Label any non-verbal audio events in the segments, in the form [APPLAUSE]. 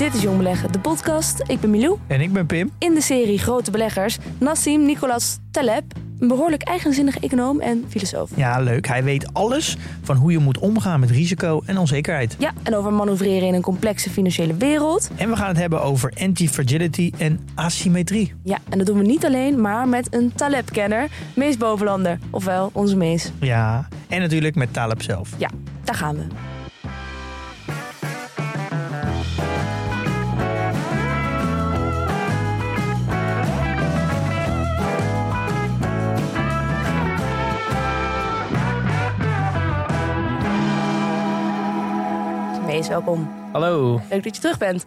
Dit is Jong Beleggen, de podcast. Ik ben Milou. En ik ben Pim. In de serie Grote Beleggers, Nassim Nicolas Taleb, een behoorlijk eigenzinnige econoom en filosoof. Ja, leuk. Hij weet alles van hoe je moet omgaan met risico en onzekerheid. Ja, en over manoeuvreren in een complexe financiële wereld. En we gaan het hebben over anti-fragility en asymmetrie. Ja, en dat doen we niet alleen, maar met een Taleb-kenner, Mees Bovenlander. Ofwel, onze Mees. Ja, en natuurlijk met Taleb zelf. Ja, daar gaan we. Mees, welkom. Hallo. Leuk dat je terug bent.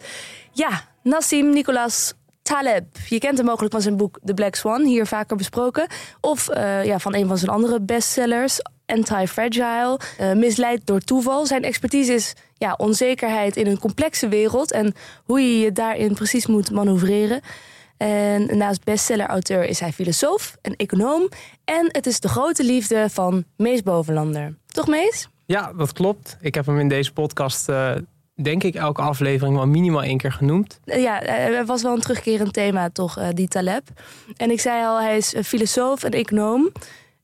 Ja, Nassim Nicolas Taleb. Je kent hem mogelijk van zijn boek The Black Swan, hier vaker besproken. Of eh, ja, van een van zijn andere bestsellers, Anti-Fragile. eh, misleid door toeval. Zijn expertise is ja, onzekerheid in een complexe wereld en hoe je je daarin precies moet manoeuvreren. En naast bestseller-auteur is hij filosoof en econoom. En het is de grote liefde van Mees Bovenlander. Toch, Mees? Ja, dat klopt. Ik heb hem in deze podcast, eh, denk ik, elke aflevering wel minimaal één keer genoemd. Eh, Ja, eh, er was wel een terugkerend thema, toch, eh, die Taleb. En ik zei al, hij is filosoof en econoom.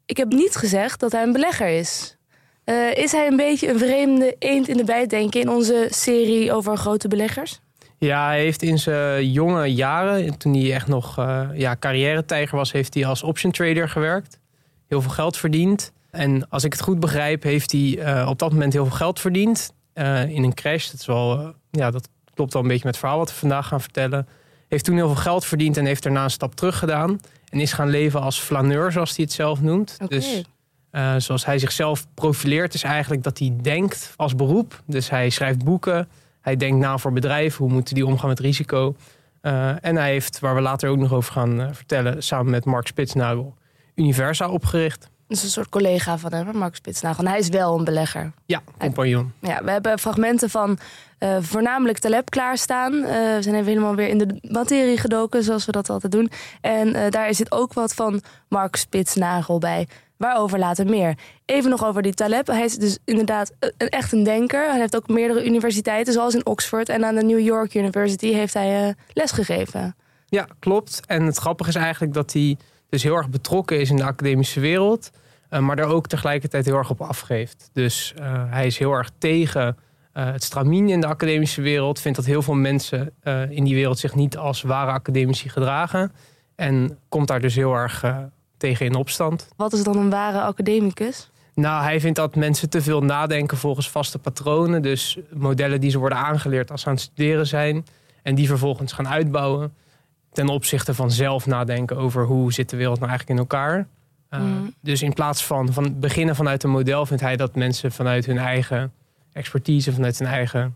Ik heb niet gezegd dat hij een belegger is. Eh, is hij een beetje een vreemde eend in de bijt, denk in onze serie over grote beleggers? Ja, hij heeft in zijn jonge jaren, toen hij echt nog ja, carrière-tijger was, heeft hij als option trader gewerkt. Heel veel geld verdiend. En als ik het goed begrijp, heeft hij uh, op dat moment heel veel geld verdiend. Uh, in een crash. Dat, is wel, ja, dat klopt wel een beetje met het verhaal wat we vandaag gaan vertellen. Heeft toen heel veel geld verdiend en heeft daarna een stap terug gedaan. En is gaan leven als flaneur, zoals hij het zelf noemt. Okay. Dus zoals hij zichzelf profileert, is eigenlijk dat hij denkt als beroep. Dus hij schrijft boeken. Hij denkt na voor bedrijven. Hoe moeten die omgaan met risico? En hij heeft, waar we later ook nog over gaan vertellen, samen met Mark Spitsnagel Universa opgericht. Is een soort collega van hem, Mark Spitsnagel. En hij is wel een belegger. Ja, compagnon. Ja, we hebben fragmenten van uh, voornamelijk Taleb klaarstaan. Uh, we zijn even helemaal weer in de materie gedoken, zoals we dat altijd doen. En uh, daar zit ook wat van Mark Spitsnagel bij. Waarover later meer. Even nog over die Taleb. Hij is dus inderdaad een, echt een denker. Hij heeft ook meerdere universiteiten, zoals in Oxford. En aan de New York University heeft hij lesgegeven. Ja, klopt. En het grappige is eigenlijk dat hij dus heel erg betrokken is in de academische wereld. Uh, maar daar ook tegelijkertijd heel erg op afgeeft. Dus uh, hij is heel erg tegen uh, het stramien in de academische wereld. Vindt dat heel veel mensen in die wereld zich niet als ware academici gedragen. En komt daar dus heel erg tegen in opstand. Wat is dan een ware academicus? Nou, hij vindt dat mensen te veel nadenken volgens vaste patronen. Dus modellen die ze worden aangeleerd als ze aan het studeren zijn. En die vervolgens gaan uitbouwen. Ten opzichte van zelf nadenken over hoe zit de wereld nou eigenlijk in elkaar. Uh, mm. Dus in plaats van, van beginnen vanuit een model, vindt hij dat mensen vanuit hun eigen expertise, vanuit hun eigen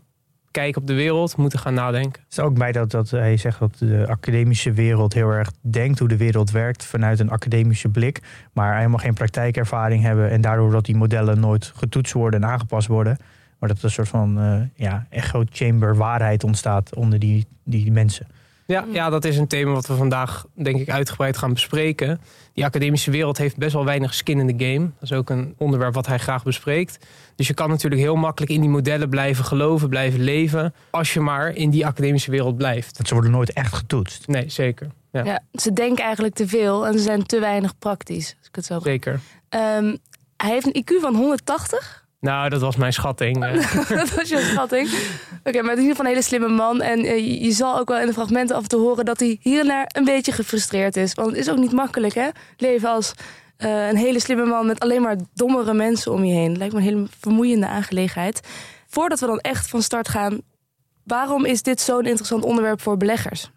kijk op de wereld, moeten gaan nadenken. Het is ook bij dat, dat hij zegt dat de academische wereld heel erg denkt hoe de wereld werkt vanuit een academische blik, maar helemaal geen praktijkervaring hebben en daardoor dat die modellen nooit getoetst worden en aangepast worden. Maar dat er een soort van uh, ja, echo chamber waarheid ontstaat onder die, die mensen. Ja, ja, dat is een thema wat we vandaag denk ik uitgebreid gaan bespreken. Die academische wereld heeft best wel weinig skin in the game. Dat is ook een onderwerp wat hij graag bespreekt. Dus je kan natuurlijk heel makkelijk in die modellen blijven geloven, blijven leven... als je maar in die academische wereld blijft. Want ze worden nooit echt getoetst. Nee, zeker. Ja. ja ze denken eigenlijk te veel en ze zijn te weinig praktisch. Als ik het zo zeker. Um, hij heeft een IQ van 180... Nou, dat was mijn schatting. [LAUGHS] dat was je schatting. Oké, okay, maar in ieder geval een hele slimme man. En uh, je, zal ook wel in de fragmenten af en toe horen dat hij hier en daar een beetje gefrustreerd is. Want het is ook niet makkelijk, hè? Leven als uh, een hele slimme man met alleen maar dommere mensen om je heen. Lijkt me een hele vermoeiende aangelegenheid. Voordat we dan echt van start gaan, waarom is dit zo'n interessant onderwerp voor beleggers?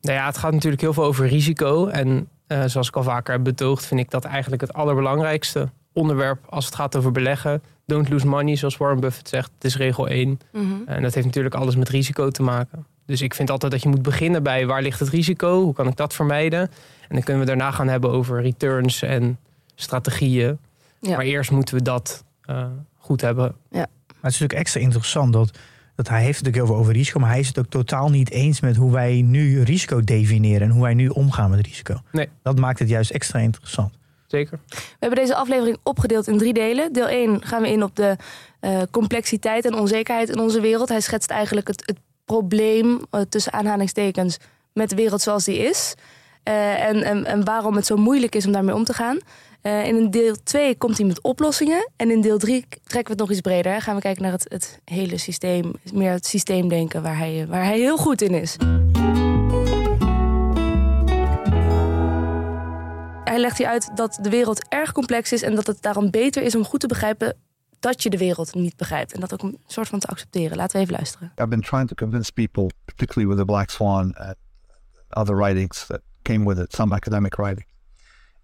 Nou ja, het gaat natuurlijk heel veel over risico. En eh, zoals ik al vaker heb betoogd, vind ik dat eigenlijk het allerbelangrijkste onderwerp als het gaat over beleggen. Don't lose money, zoals Warren Buffett zegt. Het is regel 1. Mhm. En dat heeft natuurlijk alles met risico te maken. Dus ik vind altijd dat je moet beginnen bij waar ligt het risico? Hoe kan ik dat vermijden? En dan kunnen we daarna gaan hebben over returns en strategieën. Ja. Maar eerst moeten we dat eh, goed hebben. Maar het is natuurlijk extra interessant dat, dat hij heeft het natuurlijk heel veel over risico, maar hij is het ook totaal niet eens met hoe wij nu risico definiëren en hoe wij nu omgaan met risico. Nee. Dat maakt het juist extra interessant. We hebben deze aflevering opgedeeld in drie delen. Deel 1 gaan we in op de eh, complexiteit en onzekerheid in onze wereld. Hij schetst eigenlijk het, het probleem, eh, tussen aanhalingstekens, met de wereld zoals die is. Eh, en, en, en waarom het zo moeilijk is om daarmee om te gaan. In deel 2 komt hij met oplossingen. En in deel 3 trekken we het nog iets breder. Gaan we kijken naar het, het hele systeem. Meer het systeemdenken waar hij, waar hij heel goed in is. Hij legt hier uit dat de wereld erg complex is en dat het daarom beter is om goed te begrijpen dat je de wereld niet begrijpt. En dat ook een soort van te accepteren. Laten we even luisteren. I've been trying to convince people, particularly with the Black Swan and other writings that came with it, some academic writing,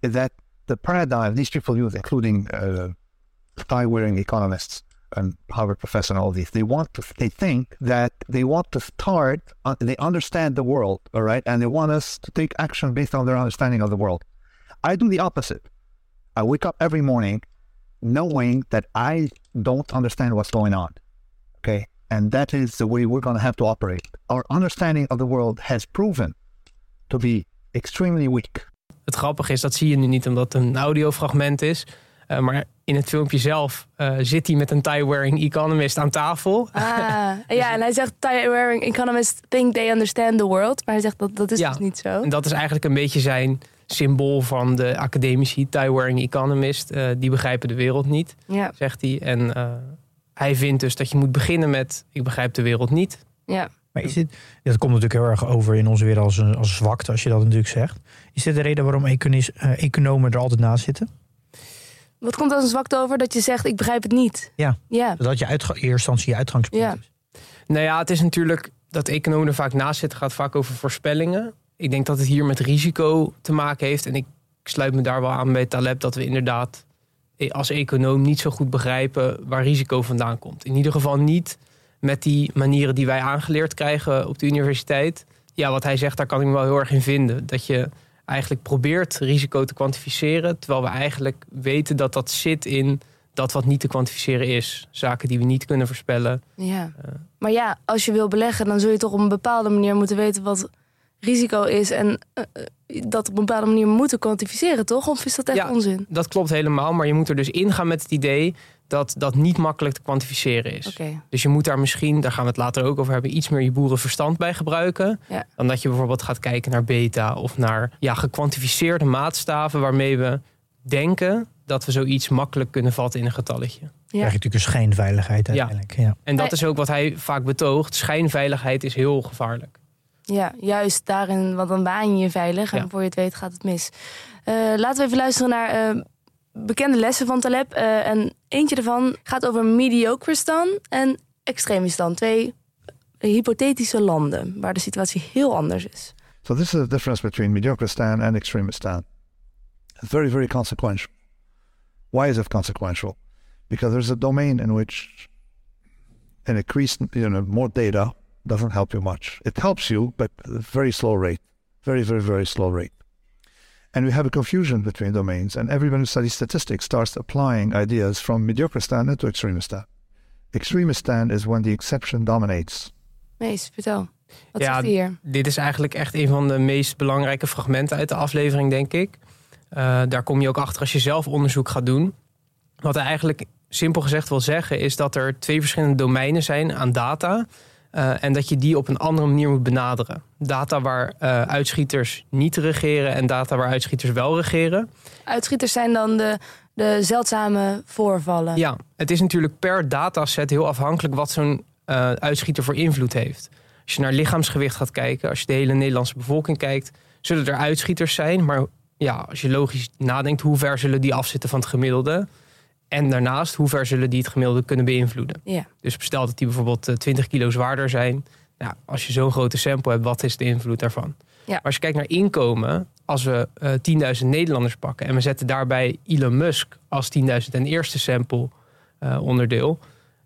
that the paradigm these people use, including uh, tie-wearing economists and Harvard professor and all these, they want to, they think that they want to start, uh, they understand the world, all right, and they want us to take action based on their understanding of the world. I do the opposite. I wake up every morning knowing that I don't understand what's going on. Okay. And that is the way we're going to have to operate. Our understanding of the world has proven to be extremely weak. Het grappige is, dat zie je nu niet omdat het een audiofragment is. Eh, maar in het filmpje zelf eh, zit hij met een tie-wearing economist aan tafel. Ah, [LAUGHS] ja, en hij zegt, tie-wearing economists think they understand the world. Maar hij zegt dat dat is Ja. dus niet zo. En dat is eigenlijk een beetje zijn symbool van de academici, tie-wearing economist. Eh, die begrijpen de wereld niet, Ja, zegt hij. En eh, hij vindt dus dat je moet beginnen met, ik begrijp de wereld niet. ja. Maar is dit, dat komt natuurlijk heel erg over in onze wereld als, een- als zwakte, als je dat natuurlijk zegt. Is dit de reden waarom econis- eh, economen er altijd naast zitten? Wat komt als een zwakte over dat je zegt, ik begrijp het niet? Ja. Ja, Dat je uitga- in eerste instantie je uitgangspunt Ja. is. Nou ja, het is natuurlijk dat economen er vaak naast zitten, gaat vaak over voorspellingen. Ik denk dat het hier met risico te maken heeft. En ik sluit me daar wel aan bij Taleb dat we inderdaad eh, als econoom niet zo goed begrijpen waar risico vandaan komt. In ieder geval niet met die manieren die wij aangeleerd krijgen op de universiteit. Ja, wat hij zegt, daar kan ik me wel heel erg in vinden. Dat je eigenlijk probeert risico te kwantificeren, terwijl we eigenlijk weten dat dat zit in dat wat niet te kwantificeren is. Zaken die we niet kunnen voorspellen. ja. Maar ja, als je wil beleggen, dan zul je toch op een bepaalde manier moeten weten wat risico is. En eh, eh, dat op een bepaalde manier moeten kwantificeren, toch? Of is dat echt Ja. onzin? Dat klopt helemaal, maar je moet er dus ingaan met het idee dat dat niet makkelijk te kwantificeren is. Dus je moet daar misschien, daar gaan we het later ook over hebben, iets meer je boerenverstand bij gebruiken. Ja. Dan dat je bijvoorbeeld gaat kijken naar beta of naar ja, gekwantificeerde maatstaven waarmee we denken dat we zoiets makkelijk kunnen vatten in een getalletje. Dan krijg je natuurlijk een schijnveiligheid Ja. uiteindelijk. Ja. En dat is ook wat hij vaak betoogt. Schijnveiligheid is heel gevaarlijk. Ja, juist daarin, want dan waan je je veilig en Ja. voor je het weet gaat het mis. Eh, laten we even luisteren naar eh, bekende lessen van Taleb. Eh, en eentje ervan gaat over Mediocristan en Extremistan. Twee hypothetische landen waar de situatie heel anders is. So this is the difference between Mediocristan and Extremistan. It's very, very consequential. Why is it consequential? Because there's a domain in which an increased, you know, more data doesn't help you much. It helps you, but at a very slow rate, very, very, very slow rate. And we have a confusion between domains, and everybody who studies statistics starts applying ideas from Mediocristan into Extremistan. Extremistan is when the exception dominates. Mees, vertel. Wat Ja, hier? Dit is eigenlijk echt een van de meest belangrijke fragmenten uit de aflevering, denk ik. Eh, daar kom je ook achter als je zelf onderzoek gaat doen. Wat hij eigenlijk simpel gezegd wil zeggen, is dat er twee verschillende domeinen zijn aan data. Eh, en dat je die op een andere manier moet benaderen. Data waar eh, uitschieters niet regeren en data waar uitschieters wel regeren. Uitschieters zijn dan de, de zeldzame voorvallen. Ja, het is natuurlijk per dataset heel afhankelijk wat zo'n eh, uitschieter voor invloed heeft. Als je naar lichaamsgewicht gaat kijken, als je de hele Nederlandse bevolking kijkt, zullen er uitschieters zijn. Maar ja, als je logisch nadenkt, hoe ver zullen die afzitten van het gemiddelde? En daarnaast, hoe ver zullen die het gemiddelde kunnen beïnvloeden? Ja. Dus stel dat die bijvoorbeeld eh, 20 kilo zwaarder zijn. Ja, als je zo'n grote sample hebt, wat is de invloed daarvan? Ja. Maar als je kijkt naar inkomen, als we eh 10.000 Nederlanders pakken en we zetten daarbij Elon Musk als 10.000 en eerste sample eh, onderdeel,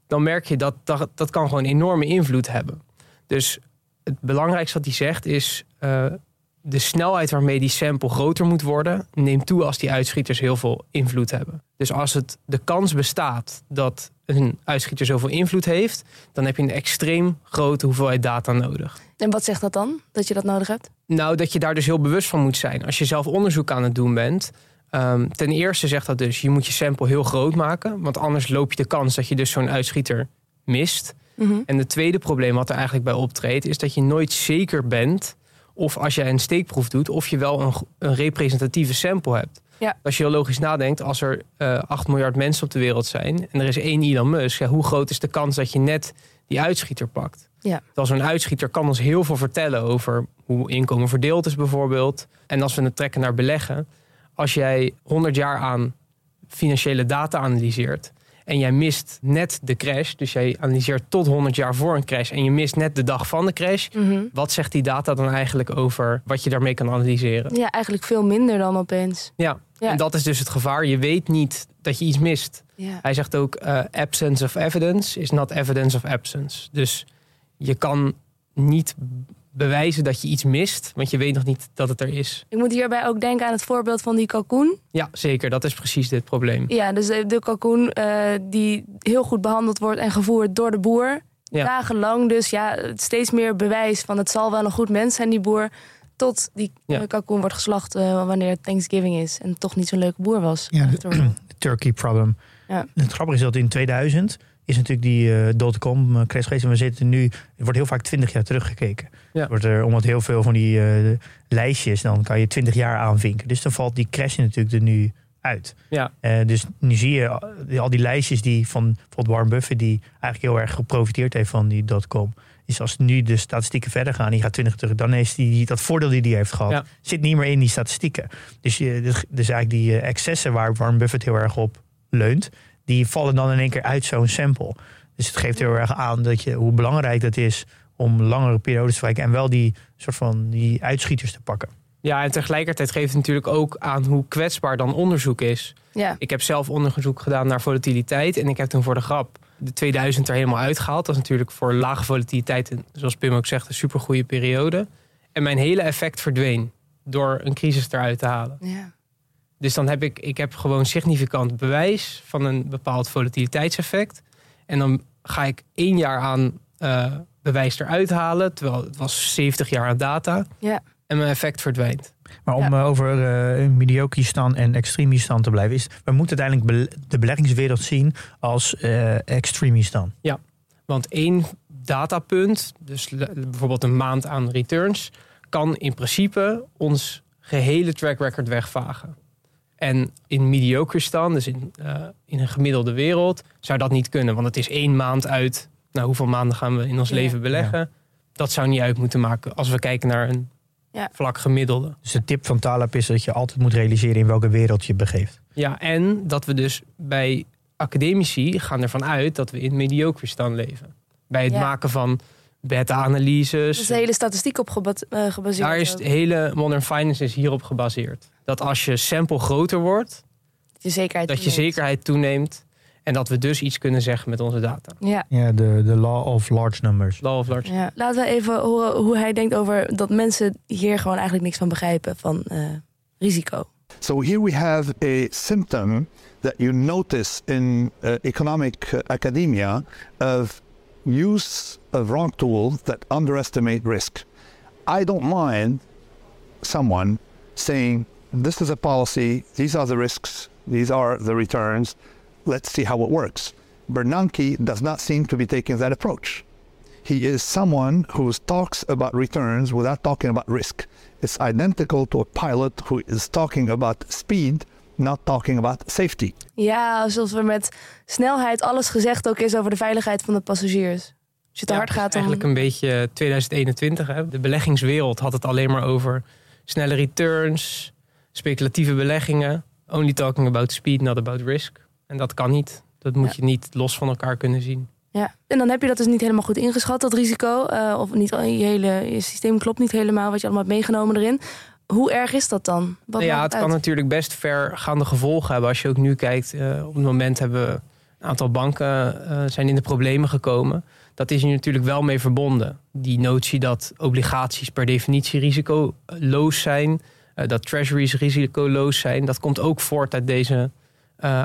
dan merk je dat, dat dat kan gewoon enorme invloed hebben. Dus het belangrijkste wat hij zegt is eh, de snelheid waarmee die sample groter moet worden, neemt toe als die uitschieters heel veel invloed hebben. Dus als het de kans bestaat dat een uitschieter zoveel invloed heeft, dan heb je een extreem grote hoeveelheid data nodig. En wat zegt dat dan, dat je dat nodig hebt? Nou, dat je daar dus heel bewust van moet zijn. Als je zelf onderzoek aan het doen bent. ehm, ten eerste zegt dat dus, je moet je sample heel groot maken. Want anders loop je de kans dat je dus zo'n uitschieter mist. Mhm. En het tweede probleem wat er eigenlijk bij optreedt... is dat je nooit zeker bent of als je een steekproef doet... of je wel een, een representatieve sample hebt. Ja. Als je heel logisch nadenkt, als er eh 8 miljard mensen op de wereld zijn... en er is één Elon Musk, ja, hoe groot is de kans dat je net die uitschieter pakt? Ja. Terwijl zo'n uitschieter kan ons heel veel vertellen over hoe inkomen verdeeld is bijvoorbeeld. En als we het trekken naar beleggen. Als jij 100 jaar aan financiële data analyseert en jij mist net de crash, dus jij analyseert tot 100 jaar voor een crash en je mist net de dag van de crash, Mhm. wat zegt die data dan eigenlijk over wat je daarmee kan analyseren? Ja, eigenlijk veel minder dan opeens. Ja, Ja. en dat is dus het gevaar. Je weet niet dat je iets mist. Ja. Hij zegt ook: eh, absence of evidence is not evidence of absence. Dus je kan niet bewijzen dat je iets mist, want je weet nog niet dat het er is. Ik moet hierbij ook denken aan het voorbeeld van die kalkoen. Ja, zeker. Dat is precies dit probleem. Ja, dus de, de kalkoen eh, die heel goed behandeld wordt en gevoerd door de boer. Ja. Dagenlang dus ja, steeds meer bewijs van het zal wel een goed mens zijn, die boer. Tot die Ja. eh, kalkoen wordt geslacht eh, wanneer het Thanksgiving is. En toch niet zo'n leuke boer was. Ja, de [CLEARS THROAT] Turkey problem. Ja. Het grappige is dat in 2000 is natuurlijk die eh dotcom eh, crash geweest. En we zitten nu, er wordt heel vaak 20 jaar teruggekeken. Ja. Wordt er, omdat heel veel van die eh, lijstjes, dan kan je 20 jaar aanvinken. Dus dan valt die crash natuurlijk er nu uit. Ja. Dus nu zie je al- die lijstjes die van bijvoorbeeld Warren Buffett, die eigenlijk heel erg geprofiteerd heeft van die dotcom. Is als nu de statistieken verder gaan, die gaat 20 terug, dan is die, dat voordeel die die heeft gehad, Ja. zit niet meer in die statistieken. Dus, je, dus, eigenlijk die excessen waar Warren Buffett heel erg op leunt, die vallen dan in één keer uit zo'n sample. Dus het geeft heel erg aan dat je, hoe belangrijk dat is om langere periodes te vergelijken en wel die soort van die uitschieters te pakken. Ja, en tegelijkertijd geeft het natuurlijk ook aan hoe kwetsbaar dan onderzoek is. Ja. Ik heb zelf onderzoek gedaan naar volatiliteit en ik heb toen voor de grap de 2000 er helemaal uitgehaald. Dat is natuurlijk voor lage volatiliteit, en zoals Pim ook zegt, een supergoeie periode. En mijn hele effect verdween door een crisis eruit te halen. Ja. Dus dan heb ik, ik heb gewoon significant bewijs van een bepaald volatiliteitseffect. En dan ga ik één jaar aan eh, bewijs eruit halen, terwijl het was 70 jaar aan data. Ja. En mijn effect verdwijnt. Maar om eh, over uh, mediocristan en extremistan te blijven, is we moeten uiteindelijk be- de beleggingswereld zien als uh, extremistan. Want één datapunt, dus bijvoorbeeld een maand aan returns, kan in principe ons gehele track record wegvagen. En in mediocre stand, dus in, eh, in een gemiddelde wereld, zou dat niet kunnen. Want het is één maand uit, nou hoeveel maanden gaan we in ons Ja. leven beleggen? Dat zou niet uit moeten maken als we kijken naar een Ja. vlak gemiddelde. Dus de tip van Taleb is dat je altijd moet realiseren in welke wereld je begeeft. Ja, en dat we dus bij academici gaan ervan uit dat we in mediocre stand leven. Bij het Ja. maken van beta-analyses. Er is de hele statistiek op geba- eh, gebaseerd. Daar is het hele Modern Finance is hierop gebaseerd. Dat als je sample groter wordt, Dat je zekerheid dat je toeneemt. zekerheid toeneemt. En dat we dus iets kunnen zeggen met onze data. Ja. Ja, de, de law of large numbers. Law of large. ja. Laten we even horen hoe hij denkt over dat mensen hier gewoon eigenlijk niks van begrijpen van eh, risico. So here we have a symptom that you notice in uh, economic academia of use of wrong tools that underestimate risk. I don't mind someone saying, this is a policy, these are the risks, these are the returns, let's see how it works. Bernanke does not seem to be taking that approach. He is someone who talks about returns without talking about risk. It's identical to a pilot who is talking about speed, not talking about safety. Ja, alsof er met snelheid alles gezegd ook is over de veiligheid van de passagiers. Als je te Ja, hard het is gaat, dan... eigenlijk een beetje 2021. Hè? De beleggingswereld had het alleen maar over snelle returns, speculatieve beleggingen. Only talking about speed, not about risk. En dat kan niet. Dat moet Ja. je niet los van elkaar kunnen zien. Ja, en dan heb je dat dus niet helemaal goed ingeschat, dat risico. eh, of niet, je hele je systeem klopt niet helemaal, wat je allemaal hebt meegenomen erin. Hoe erg is dat dan? Wat Nou ja, het kan natuurlijk best vergaande gevolgen hebben. Als je ook nu kijkt, eh, op het moment hebben we een aantal banken eh, zijn in de problemen gekomen. Dat is hier natuurlijk wel mee verbonden. Die notie dat obligaties per definitie risicoloos zijn, eh, dat treasuries risicoloos zijn, dat komt ook voort uit deze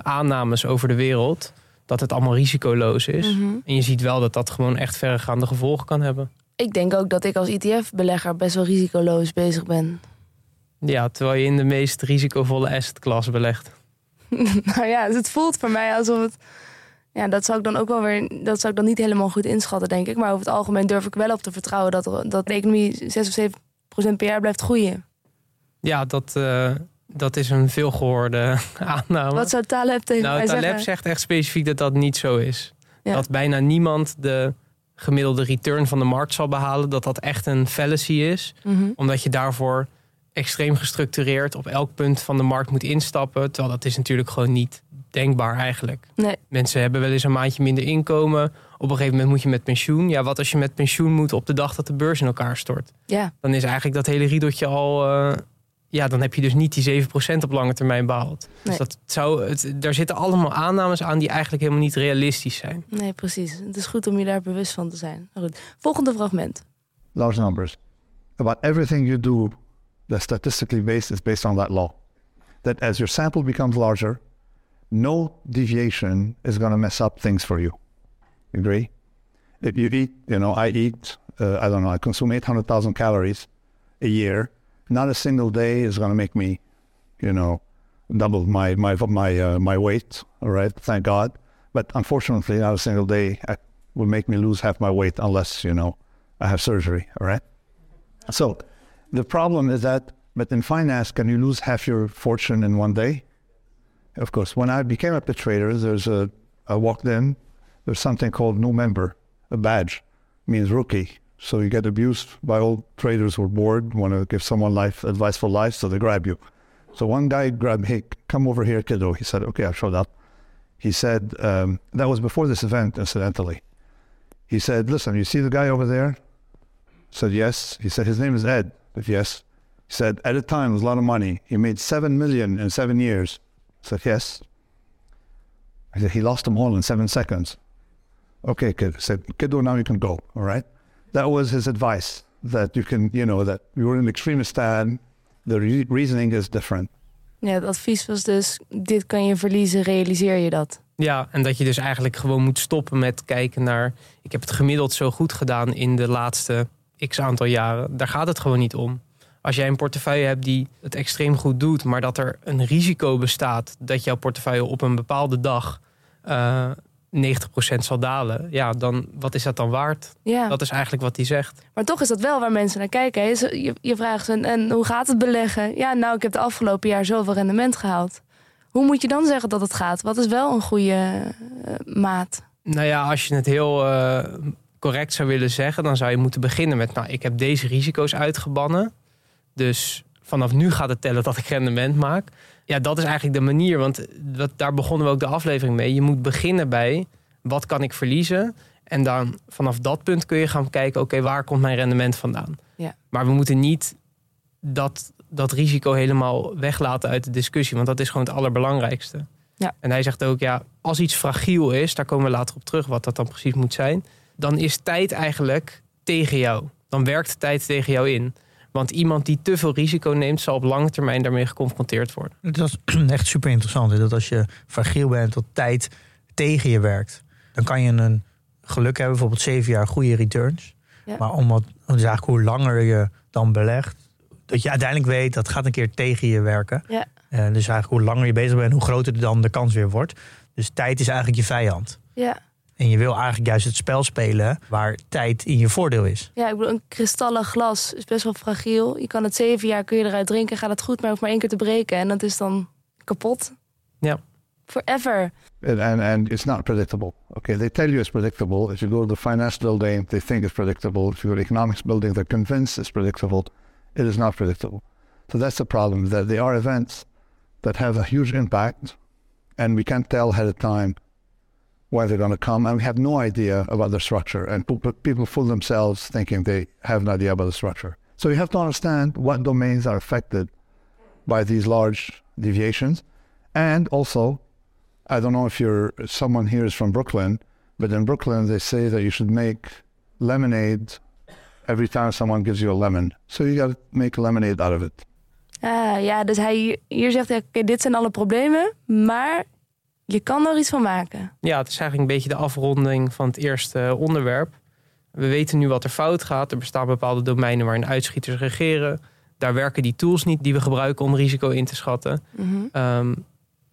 aannames over de wereld. Dat het allemaal risicoloos is. Mhm. En je ziet wel dat dat gewoon echt verregaande gevolgen kan hebben. Ik denk ook dat ik als ETF-belegger best wel risicoloos bezig ben. Ja, terwijl je in de meest risicovolle asset class belegt. [LAUGHS] nou ja, het voelt voor mij alsof het. Ja, dat zou ik dan ook wel weer. Dat zou ik dan niet helemaal goed inschatten, denk ik. Maar over het algemeen durf ik wel op te vertrouwen dat, er- dat de economie 6 of 7 procent per jaar blijft groeien. Ja, dat, eh, dat is een veelgehoorde [LAUGHS] aanname. Wat zou Taleb tegen nou, mij Taleb zeggen? zegt echt specifiek dat dat niet zo is. Ja. Dat bijna niemand de gemiddelde return van de markt zal behalen. Dat dat echt een fallacy is. Mhm. Omdat je daarvoor extreem gestructureerd op elk punt van de markt moet instappen. Terwijl dat is natuurlijk gewoon niet denkbaar eigenlijk. Nee, Mensen hebben wel eens een maandje minder inkomen. Op een gegeven moment moet je met pensioen. Ja, wat als je met pensioen moet op de dag dat de beurs in elkaar stort? ja. Dan is eigenlijk dat hele riedeltje al... eh, ja, dan heb je dus niet die 7% op lange termijn behaald. Nee. Dus dat zou, het, daar zitten allemaal aannames aan die eigenlijk helemaal niet realistisch zijn. Nee, precies. Het is goed om je daar bewust van te zijn. Goed. Volgende fragment. large numbers. About everything you do that's statistically based is based on that law. That as your sample becomes larger, no deviation is going to mess up things for you. You agree? If you eat, you know, I eat, uh, I don't know, I consume 800,000 calories a year. Not a single day is going to make me, you know, double my my my uh, my weight. All right, thank God. But unfortunately, not a single day uh, will make me lose half my weight unless you know I have surgery. All right. So the problem is that, but in finance, can you lose half your fortune in one day? Of course. When I became a trader, there's a I walked in. There's something called new member, a badge, means rookie. So you get abused by all traders who are bored, want to give someone life advice for life, so they grab you. So one guy grabbed, hey, come over here, kiddo. He said, okay, I showed up. He said, um, that was before this event, incidentally. He said, listen, you see the guy over there? I said, yes. He said, his name is Ed. Said, yes. He said, at a time, it was a lot of money. He made seven million in seven years. I said, yes. I said, he lost them all in seven seconds. Okay, kid. I said, kiddo, now you can go. All right. That was his advice that you can, you know, that you're in an extremist stand. The re- reasoning is different. Ja, het advies was dus: dit kan je verliezen, realiseer je dat. Ja, en dat je dus eigenlijk gewoon moet stoppen met kijken naar... ik heb het gemiddeld zo goed gedaan in de laatste x aantal jaren. Daar gaat het gewoon niet om. Als jij een portefeuille hebt die het extreem goed doet... maar dat er een risico bestaat dat jouw portefeuille op een bepaalde dag... eh 90% zal dalen, ja, dan wat is dat dan waard? Ja. Dat is eigenlijk wat hij zegt. Maar toch is dat wel waar mensen naar kijken. hè. Je, je vraagt ze, en hoe gaat het beleggen? Ja, nou, ik heb de afgelopen jaar zoveel rendement gehaald. Hoe moet je dan zeggen dat het gaat? Wat is wel een goede eh, maat? Nou ja, als je het heel eh, correct zou willen zeggen, dan zou je moeten beginnen met: Nou, ik heb deze risico's uitgebannen. Dus vanaf nu gaat het tellen dat ik rendement maak. Ja, dat is eigenlijk de manier, want dat, daar begonnen we ook de aflevering mee. Je moet beginnen bij: wat kan ik verliezen? En dan vanaf dat punt kun je gaan kijken: oké, waar komt mijn rendement vandaan? Ja. Maar we moeten niet dat, dat risico helemaal weglaten uit de discussie, want dat is gewoon het allerbelangrijkste. Ja. En hij zegt ook, ja, als iets fragiel is, daar komen we later op terug wat dat dan precies moet zijn, dan is tijd eigenlijk tegen jou. Dan werkt tijd tegen jou in. Want iemand die te veel risico neemt, zal op lange termijn daarmee geconfronteerd worden. Het was [CLEARS THROAT] echt super interessant. Dat als je fragiel bent, dat tijd tegen je werkt. Dan kan je een geluk hebben, bijvoorbeeld zeven jaar goede returns. Ja. Maar omdat, dus eigenlijk hoe langer je dan belegt, dat je uiteindelijk weet dat gaat een keer tegen je werken. Ja. Eh, dus eigenlijk hoe langer je bezig bent, hoe groter dan de kans weer wordt. Dus tijd is eigenlijk je vijand. Ja. En je wil eigenlijk juist het spel spelen waar tijd in je voordeel is. Ja, ik bedoel, een kristallen glas is best wel fragiel. Je kan het zeven jaar, kun je eruit drinken, gaat het goed, maar je hoeft maar één keer te breken. En dat is dan kapot. Ja. Forever. And, and, and it's not predictable. Okay, they tell you it's predictable. If you go to the finance building, they think it's predictable. If you go to the economics building, they're convinced it's predictable. It is not predictable. So that's the problem, that there are events that have a huge impact, and we can't tell ahead of time when they're going to come, and we have no idea about the structure. And people, fool themselves thinking they have an idea about the structure. So you have to understand what domains are affected by these large deviations. And also, I don't know if you're someone here is from Brooklyn, but in Brooklyn they say that you should make lemonade every time someone gives you a lemon. So you got to make lemonade out of it. Ah, ja, dus hij hier, zegt, hij, oké, dit zijn alle problemen, maar je kan er iets van maken. Ja, het is eigenlijk een beetje de afronding van het eerste onderwerp. We weten nu wat er fout gaat. Er bestaan bepaalde domeinen waarin uitschieters regeren. Daar werken die tools niet die we gebruiken om risico in te schatten. Mhm. Ehm,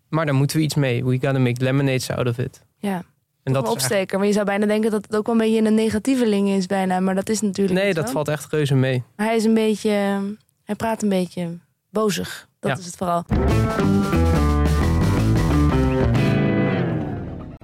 maar daar moeten we iets mee. We gotta make lemonades out of it. Ja, En een dat eigenlijk- opsteker. Maar je zou bijna denken dat het ook wel een beetje een negatieveling is bijna. Maar dat is natuurlijk Nee, dat zo. valt echt reuze mee. Maar hij is een beetje, hij praat een beetje bozig. Dat Ja. is het vooral.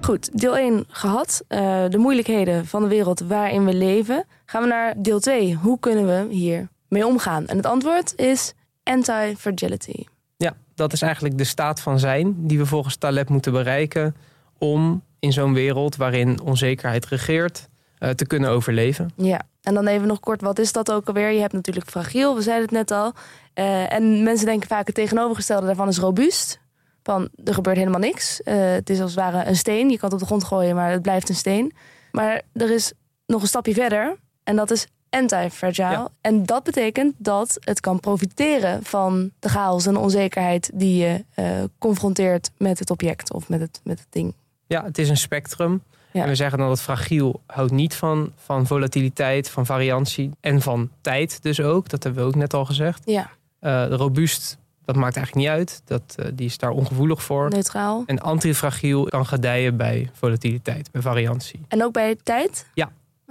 Goed, deel 1 gehad. Eh, de moeilijkheden van de wereld waarin we leven. Gaan we naar deel 2. Hoe kunnen we hier mee omgaan? En het antwoord is anti-fragility. Ja, dat is eigenlijk de staat van zijn die we volgens Taleb moeten bereiken om in zo'n wereld waarin onzekerheid regeert eh, te kunnen overleven. Ja, en dan even nog kort, wat is dat ook alweer? Je hebt natuurlijk fragiel, we zeiden het net al. Eh, en mensen denken vaak het tegenovergestelde daarvan is robuust. Van, er gebeurt helemaal niks. Eh, het is als het ware een steen. Je kan het op de grond gooien, maar het blijft een steen. Maar er is nog een stapje verder. En dat is anti-fragile. Ja. En dat betekent dat het kan profiteren van de chaos en de onzekerheid... die je eh, confronteert met het object of met het, met het ding. Ja, het is een spectrum. Ja. En we zeggen dan dat fragiel houdt niet van, van volatiliteit, van variantie en van tijd dus ook. Dat hebben we ook net al gezegd. Ja, Eh, robuust, dat maakt eigenlijk niet uit. Dat, eh, die is daar ongevoelig voor. neutraal. En antifragiel kan gedijen bij volatiliteit, bij variantie. En ook bij tijd?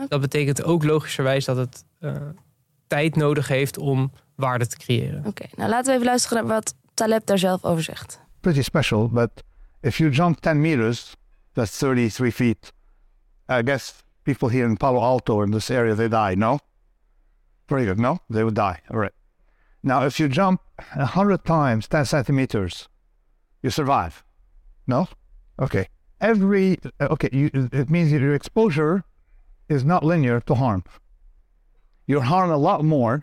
Dat betekent ook logischerwijs dat het eh, tijd nodig heeft om waarde te creëren. Oké, nou laten we even luisteren naar wat Taleb daar zelf over zegt. Pretty special, but if you jump 10 meters, that's 33 feet. I guess people here in Palo Alto in this area, they die, no? Very good, no? They would die, all right. Now, if you jump 100 times 10 centimeters, you survive, no? Okay. Every, uh, okay, you, it means your exposure is not linear to harm. You're harmed a lot more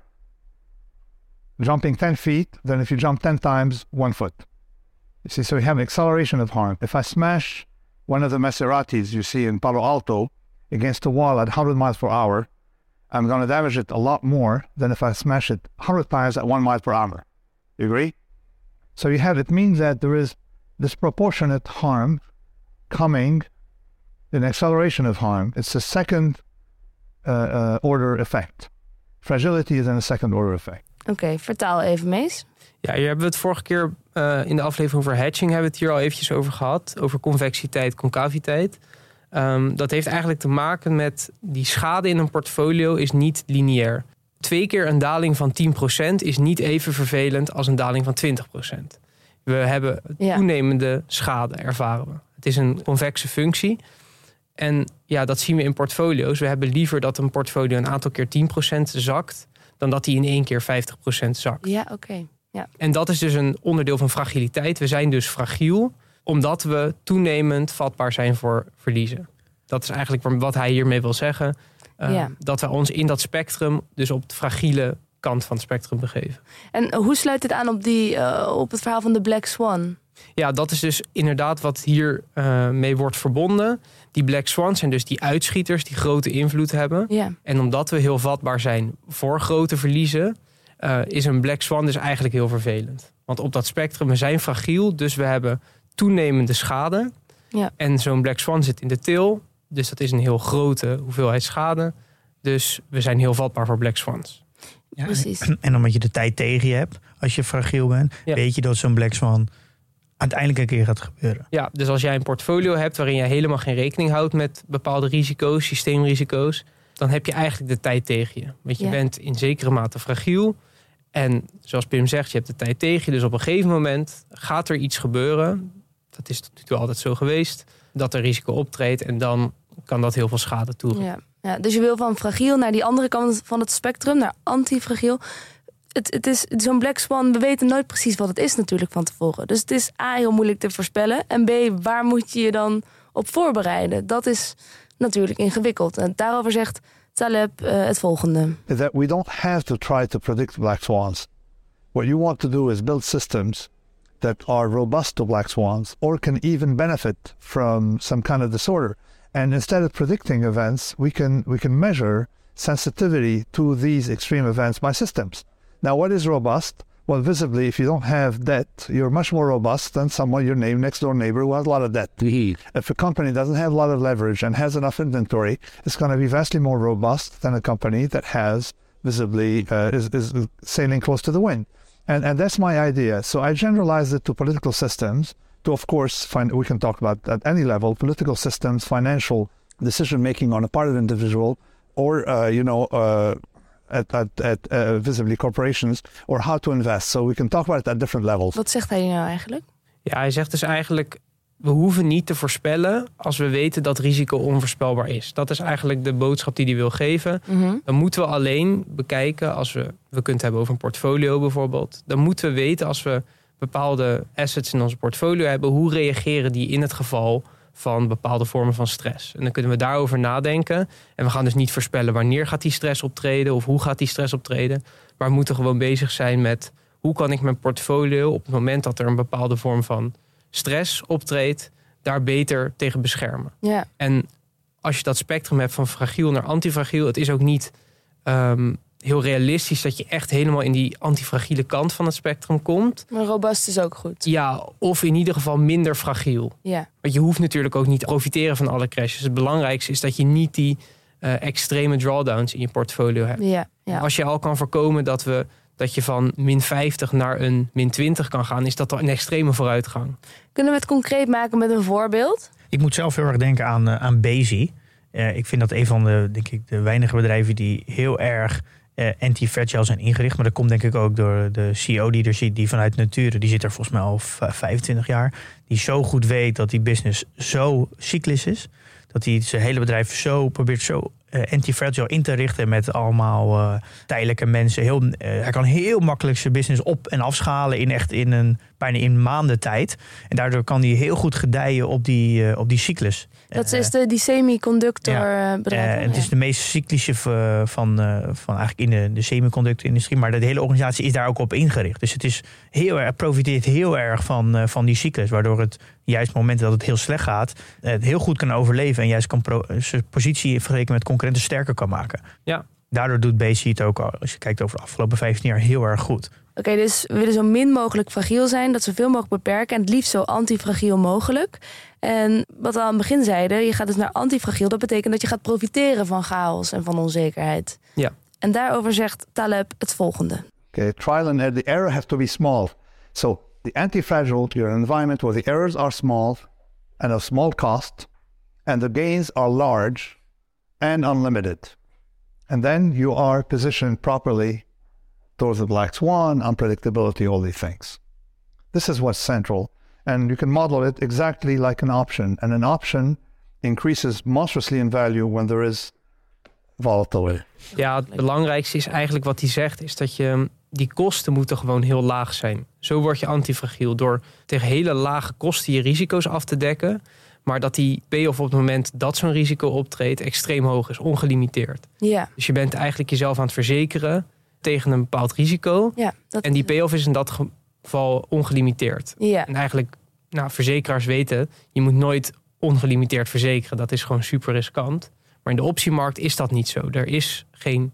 jumping 10 feet than if you jump 10 times one foot. You see, so you have an acceleration of harm. If I smash one of the Maseratis you see in Palo Alto against a wall at 100 miles per hour, I'm going to damage it a lot more than if I smash it 100 times at 1 mile per hour. You agree? So you have, it means that there is disproportionate harm coming, an acceleration of harm. It's a second uh, uh, order effect. Fragility is in a second order effect. Oké, vertaal even, Mees. Ja, hier hebben we het vorige keer eh, in de aflevering over hatching hebben we het hier al eventjes over gehad. Over convexiteit, concaviteit. Ehm, dat heeft eigenlijk te maken met die schade in een portfolio is niet lineair. Twee keer een daling van 10% is niet even vervelend als een daling van 20%. We hebben Ja. toenemende schade, ervaren we. Het is een convexe functie. En ja, dat zien we in portfolio's. We hebben liever dat een portfolio een aantal keer 10% zakt... dan dat die in één keer 50% zakt. Ja, oké. En dat is dus een onderdeel van fragiliteit. We zijn dus fragiel omdat we toenemend vatbaar zijn voor verliezen. Dat is eigenlijk wat hij hiermee wil zeggen. Eh, Ja. Dat we ons in dat spectrum, dus op de fragiele kant van het spectrum begeven. En hoe sluit dit aan op, die, eh, op het verhaal van de Black Swan? Ja, dat is dus inderdaad wat hier eh, mee wordt verbonden. Die black swans zijn dus die uitschieters die grote invloed hebben. Ja, En omdat we heel vatbaar zijn voor grote verliezen, eh, is een black swan dus eigenlijk heel vervelend. Want op dat spectrum, we zijn fragiel, dus we hebben toenemende schade. Ja. En zo'n black swan zit in de til, dus dat is een heel grote hoeveelheid schade. Dus we zijn heel vatbaar voor black swans. Ja, precies. En omdat je de tijd tegen je hebt, als je fragiel bent, Ja. weet je dat zo'n Black Swan uiteindelijk een keer gaat gebeuren. Ja, dus als jij een portfolio hebt waarin je helemaal geen rekening houdt met bepaalde risico's, systeemrisico's, dan heb je eigenlijk de tijd tegen je. Want je Ja. bent in zekere mate fragiel. En zoals Pim zegt, je hebt de tijd tegen je. Dus op een gegeven moment gaat er iets gebeuren. Dat is tot nu toe altijd zo geweest. Dat er risico optreedt en dan kan dat heel veel schade toevoegen. ja. ja. Dus je wil van fragiel naar die andere kant van het spectrum, naar antifragiel. Het, het is zo'n Black Swan, we weten nooit precies wat het is natuurlijk van tevoren. Dus het is A, heel moeilijk te voorspellen. En B, waar moet je je dan op voorbereiden. Dat is natuurlijk ingewikkeld. En daarover zegt Taleb uh, het volgende. That we don't have to try to predict black swans. What you want to do is build systems that are robust to black swans or can even benefit from some kind of disorder. And instead of predicting events, we can we can measure sensitivity to these extreme events by systems. Now, what is robust? Well, visibly, if you don't have debt, you're much more robust than someone, your name next door neighbor who has a lot of debt. If a company doesn't have a lot of leverage and has enough inventory, it's going to be vastly more robust than a company that has visibly uh, is, is sailing close to the wind. And, and that's my idea. So I generalized it to political systems, to, of course, find, we can talk about at any level, political systems, financial decision making on a part of the individual, or, uh, you know, uh, at, at, at uh, visibly corporations, or how to invest. So we can talk about it at different levels. Wat zegt hij nou eigenlijk? Ja, hij zegt dus eigenlijk, we hoeven niet te voorspellen als we weten dat risico onvoorspelbaar is. Dat is eigenlijk de boodschap die hij wil geven. Dan moeten we alleen bekijken als we, we kunnen het hebben over een portfolio bijvoorbeeld. Dan moeten we weten als we bepaalde assets in onze portfolio hebben, hoe reageren die in het geval van bepaalde vormen van stress. En dan kunnen we daarover nadenken. En we gaan dus niet voorspellen wanneer gaat die stress optreden of hoe gaat die stress optreden. Maar we moeten gewoon bezig zijn met hoe kan ik mijn portfolio op het moment dat er een bepaalde vorm van stress optreedt, daar beter tegen beschermen. Ja. En als je dat spectrum hebt van fragiel naar antifragiel, het is ook niet um, heel realistisch dat je echt helemaal in die antifragiele kant van het spectrum komt. Maar robust is ook goed. Ja, of in ieder geval minder fragiel. Ja. Want je hoeft natuurlijk ook niet te profiteren van alle crashes. Het belangrijkste is dat je niet die uh, extreme drawdowns in je portfolio hebt. Ja, ja. Als je al kan voorkomen dat, we, dat je van min 50 naar een min 20 kan gaan, is dat een extreme vooruitgang. Kunnen we het concreet maken met een voorbeeld? Ik moet zelf heel erg denken aan, uh, aan Bezi. Uh, ik vind dat een van de, denk ik, de weinige bedrijven die heel erg uh, anti-fragile zijn ingericht. Maar dat komt denk ik ook door de CEO die er zit, die vanuit Nature, die zit er volgens mij al 25 jaar. Die zo goed weet dat die business zo cyclisch is. Dat hij zijn hele bedrijf zo probeert zo anti-fragile in te richten met allemaal uh, tijdelijke mensen. Heel, uh, hij kan heel makkelijk zijn business op- en afschalen in echt in een bijna in maanden tijd. En daardoor kan hij heel goed gedijen op die, op die cyclus. Dat is de, die semiconductor ja. bedrijf. het is de meest cyclische van, van eigenlijk in de, de semiconductor-industrie. Maar de hele organisatie is daar ook op ingericht. Dus het is heel erg, profiteert heel erg van, van die cyclus. Waardoor het juist op momenten dat het heel slecht gaat, het heel goed kan overleven. En juist kan pro, zijn positie in vergelijking met concurrenten sterker kan maken. Ja. Daardoor doet BC het ook, al, als je kijkt over de afgelopen 15 jaar, heel erg goed. Oké, okay, dus we willen zo min mogelijk fragiel zijn, dat zoveel mogelijk beperken en het liefst zo antifragiel mogelijk. En wat we aan het begin zeiden, je gaat dus naar antifragiel, dat betekent dat je gaat profiteren van chaos en van onzekerheid. Ja. En daarover zegt Taleb het volgende. Okay, trial and error, the error has to be small. So the anti-fragile, you're an environment where the errors are small and of small cost, and the gains are large and unlimited. And then you are positioned properly towards the black swan, unpredictability, all these things. This is what's central. And you can model it exactly like an option. And an option increases monstrously in value when there is volatility. Ja, het belangrijkste is eigenlijk wat hij zegt, is dat je die kosten moeten gewoon heel laag zijn. Zo word je antifragiel door tegen hele lage kosten je risico's af te dekken. Maar dat die payoff op het moment dat zo'n risico optreedt extreem hoog is, ongelimiteerd. Ja. Dus je bent eigenlijk jezelf aan het verzekeren tegen een bepaald risico. Ja, dat... En die payoff is in dat geval ongelimiteerd. Ja. En eigenlijk, nou, verzekeraars weten, je moet nooit ongelimiteerd verzekeren. Dat is gewoon super riskant. Maar in de optiemarkt is dat niet zo. Er is geen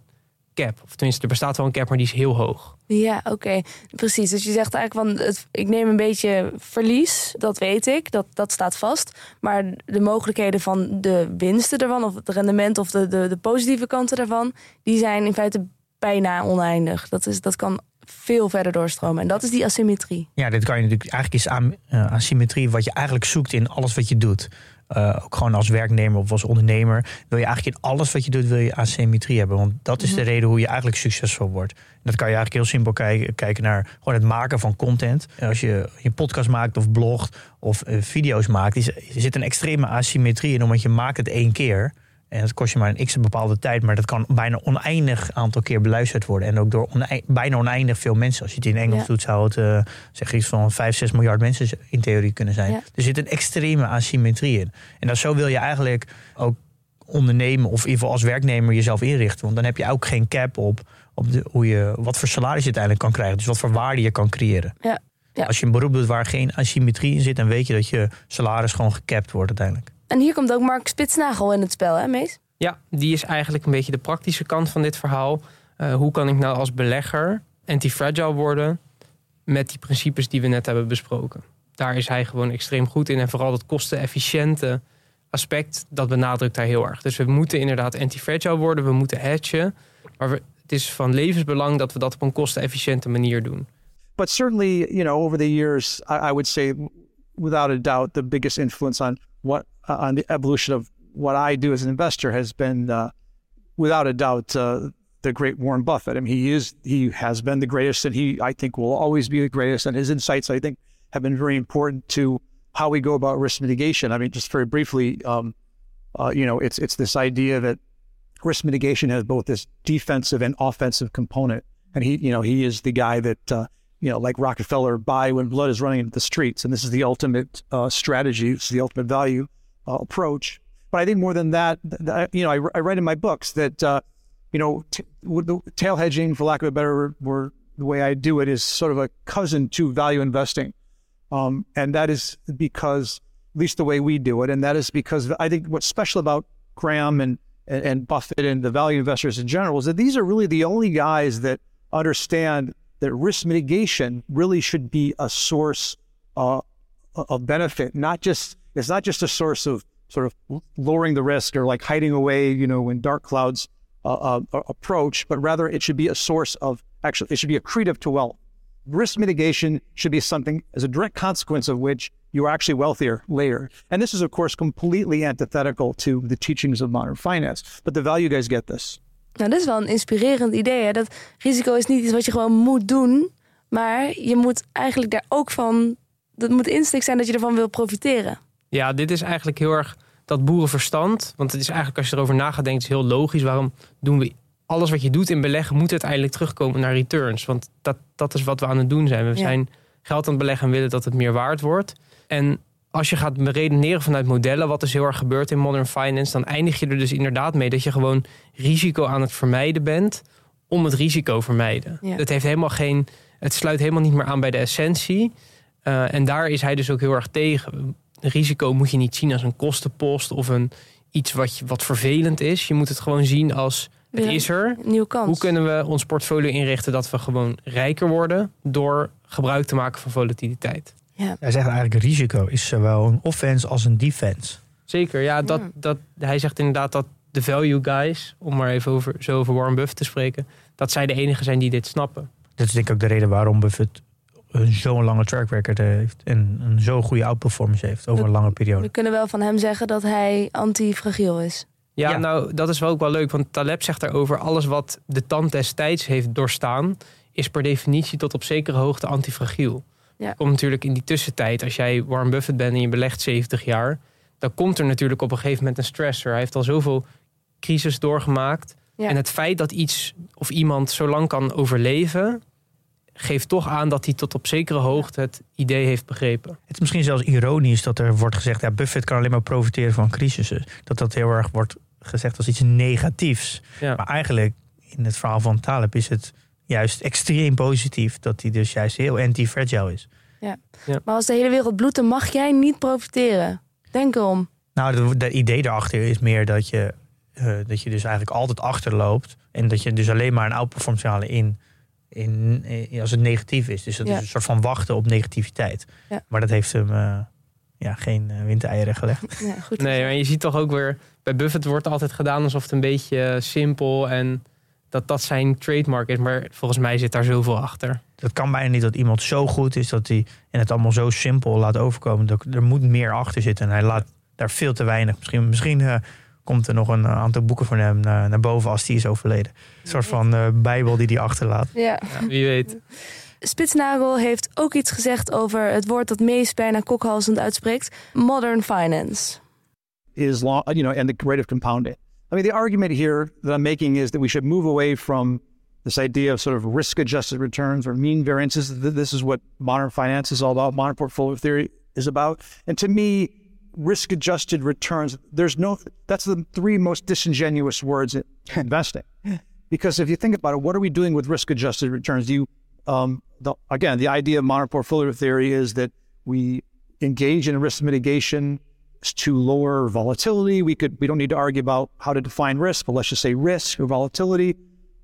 cap. Of tenminste, er bestaat wel een cap, maar die is heel hoog. Ja, oké. Okay. Precies. Dus je zegt eigenlijk van, het, ik neem een beetje verlies. Dat weet ik. Dat, dat staat vast. Maar de mogelijkheden van de winsten ervan, of het rendement of de, de, de positieve kanten daarvan, die zijn in feite bijna oneindig. Dat, is, dat kan veel verder doorstromen. En dat is die asymmetrie. Ja, dit kan je natuurlijk eigenlijk is aan, uh, asymmetrie wat je eigenlijk zoekt in alles wat je doet. Uh, ook gewoon als werknemer of als ondernemer wil je eigenlijk in alles wat je doet wil je asymmetrie hebben, want dat is de reden hoe je eigenlijk succesvol wordt. En dat kan je eigenlijk heel simpel kijken, kijken naar gewoon het maken van content. Als je een podcast maakt of blogt of uh, video's maakt, is, er zit een extreme asymmetrie in, omdat je maakt het één keer. En dat kost je maar een x bepaalde tijd, maar dat kan bijna oneindig aantal keer beluisterd worden. En ook door onei- bijna oneindig veel mensen. Als je het in Engels Ja. doet, zou het eh, zeg iets van 5, 6 miljard mensen in theorie kunnen zijn. Ja. Er zit een extreme asymmetrie in. En dat zo wil je eigenlijk ook ondernemen of in ieder geval als werknemer jezelf inrichten. Want dan heb je ook geen cap op, op de, hoe je, wat voor salaris je uiteindelijk kan krijgen. Dus wat voor waarde je kan creëren. Ja. Als je een beroep doet waar geen asymmetrie in zit, dan weet je dat je salaris gewoon gecapt wordt uiteindelijk. En hier komt ook Mark Spitsnagel in het spel, hè Mees? Ja, die is eigenlijk een beetje de praktische kant van dit verhaal. Eh, hoe kan ik nou als belegger anti-fragile worden met die principes die we net hebben besproken? Daar is hij gewoon extreem goed in. En vooral dat kostenefficiënte aspect, dat benadrukt hij heel erg. Dus we moeten inderdaad anti-fragile worden, we moeten hedgen. Maar we, het is van levensbelang dat we dat op een kostenefficiënte manier doen. but certainly, you know, over the years, I, I would say, without a doubt, the biggest influence on what uh, on the evolution of what I do as an investor has been, uh, without a doubt, uh, the great Warren Buffett. I mean, he is he has been the greatest, and he I think will always be the greatest. And his insights, I think, have been very important to how we go about risk mitigation. I mean, just very briefly, um, uh, you know, it's it's this idea that risk mitigation has both this defensive and offensive component. And he, you know, he is the guy that, uh, you know, like Rockefeller, buy when blood is running into the streets. And this is the ultimate uh, strategy. It's the ultimate value uh, approach. But I think more than that, th- you know, I, I write in my books that, uh, you know, t- the tail hedging, for lack of a better word, the way I do it is sort of a cousin to value investing. Um, and that is because, at least the way we do it, and that is because I think what's special about Graham and, and, and Buffett and the value investors in general is that these are really the only guys that understand that risk mitigation really should be a source uh, of benefit, not just, it's not just a source of sort of lowering the risk or like hiding away, you know, when dark clouds uh, uh, approach, but rather it should be a source of actually, it should be accretive to wealth risk mitigation should be something as a direct consequence of which you are actually wealthier later. And this is, of course, completely antithetical to the teachings of modern finance. But the value guys get this. Nou, dat is wel een inspirerend idee. Hè? Dat risico is niet iets wat je gewoon moet doen. Maar je moet eigenlijk daar ook van... Dat moet insteek zijn dat je ervan wil profiteren. Ja, dit is eigenlijk heel erg dat boerenverstand. Want het is eigenlijk, als je erover na gaat denken, is heel logisch. Waarom doen we alles wat je doet in beleggen, moet uiteindelijk terugkomen naar returns. Want dat, dat is wat we aan het doen zijn. We Ja. zijn geld aan het beleggen en willen dat het meer waard wordt. En als je gaat redeneren vanuit modellen, wat dus heel erg gebeurt in modern finance, dan eindig je er dus inderdaad mee dat je gewoon risico aan het vermijden bent om het risico vermijden. Ja. Het heeft helemaal geen, het sluit helemaal niet meer aan bij de essentie. Eh, en daar is hij dus ook heel erg tegen. Risico moet je niet zien als een kostenpost of een iets wat, je, wat vervelend is. Je moet het gewoon zien als het is er. Nieuwe kans. Hoe kunnen we ons portfolio inrichten dat we gewoon rijker worden door gebruik te maken van volatiliteit? Hij zegt eigenlijk risico is zowel een offense als een defense. Zeker, ja, dat, Ja. Dat, hij zegt inderdaad dat de value guys, om maar even over, zo over Warren Buffett te spreken, dat zij de enige zijn die dit snappen. Dat is denk ik ook de reden waarom Buffett een zo'n lange track record heeft. En een zo'n goede outperformance heeft over een lange periode. We kunnen wel van hem zeggen dat hij antifragiel is. Ja, Ja. nou, dat is wel ook wel leuk, want Taleb zegt daarover: alles wat de tand destijds heeft doorstaan, is per definitie tot op zekere hoogte antifragiel. Ja. Komt natuurlijk in die tussentijd, als jij Warren Buffett bent en je belegt 70 jaar, dan komt er natuurlijk op een gegeven moment een stressor. Hij heeft al zoveel crisis doorgemaakt. Ja. En het feit dat iets of iemand zo lang kan overleven, geeft toch aan dat hij tot op zekere hoogte het idee heeft begrepen. Het is misschien zelfs ironisch dat er wordt gezegd... Ja, Buffett kan alleen maar profiteren van crisissen. Dat dat heel erg wordt gezegd als iets negatiefs. Ja. Maar eigenlijk, in het verhaal van Taleb is het juist extreem positief... dat hij dus juist heel anti-fragile is. Maar als de hele wereld bloedt, dan mag jij niet profiteren. Denk erom. Nou, het idee daarachter is meer dat je, eh, dat je dus eigenlijk altijd achterloopt. En dat je dus alleen maar een outperformance halen in, in, in- als het negatief is. Dus dat Ja. is een soort van wachten op negativiteit. Ja. Maar dat heeft hem eh, ja, geen uh, windeieren gelegd. [LAUGHS] Ja, goed. Nee, maar je ziet toch ook weer... Bij Buffett wordt altijd gedaan alsof het een beetje eh, simpel... en dat dat zijn trademark is. Maar volgens mij zit daar zoveel achter. Dat kan bijna niet dat iemand zo goed is dat hij en het allemaal zo simpel laat overkomen. Dat, er moet meer achter zitten en hij laat daar veel te weinig. Misschien, misschien eh, komt er nog een eh, aantal boeken van hem naar, naar boven als die is overleden. Een soort van eh, bijbel die hij achterlaat. Ja. Ja, wie weet. Spitsnagel heeft ook iets gezegd over het woord dat Mees bijna kokhalzend uitspreekt. Modern finance. is long, you know, and the rate of compounding. I mean, the argument here that I'm making is that we should move away from this idea of sort of risk adjusted returns or mean variances. This is what modern finance is all about, modern portfolio theory is about. And to me, risk adjusted returns, there's no, that's the three most disingenuous words in [LAUGHS] investing. Because if you think about it, what are we doing with risk adjusted returns? Do you, um, the, again, the idea of modern portfolio theory is that we engage in risk mitigation to lower volatility. We could we don't need to argue about how to define risk, but let's just say risk or volatility.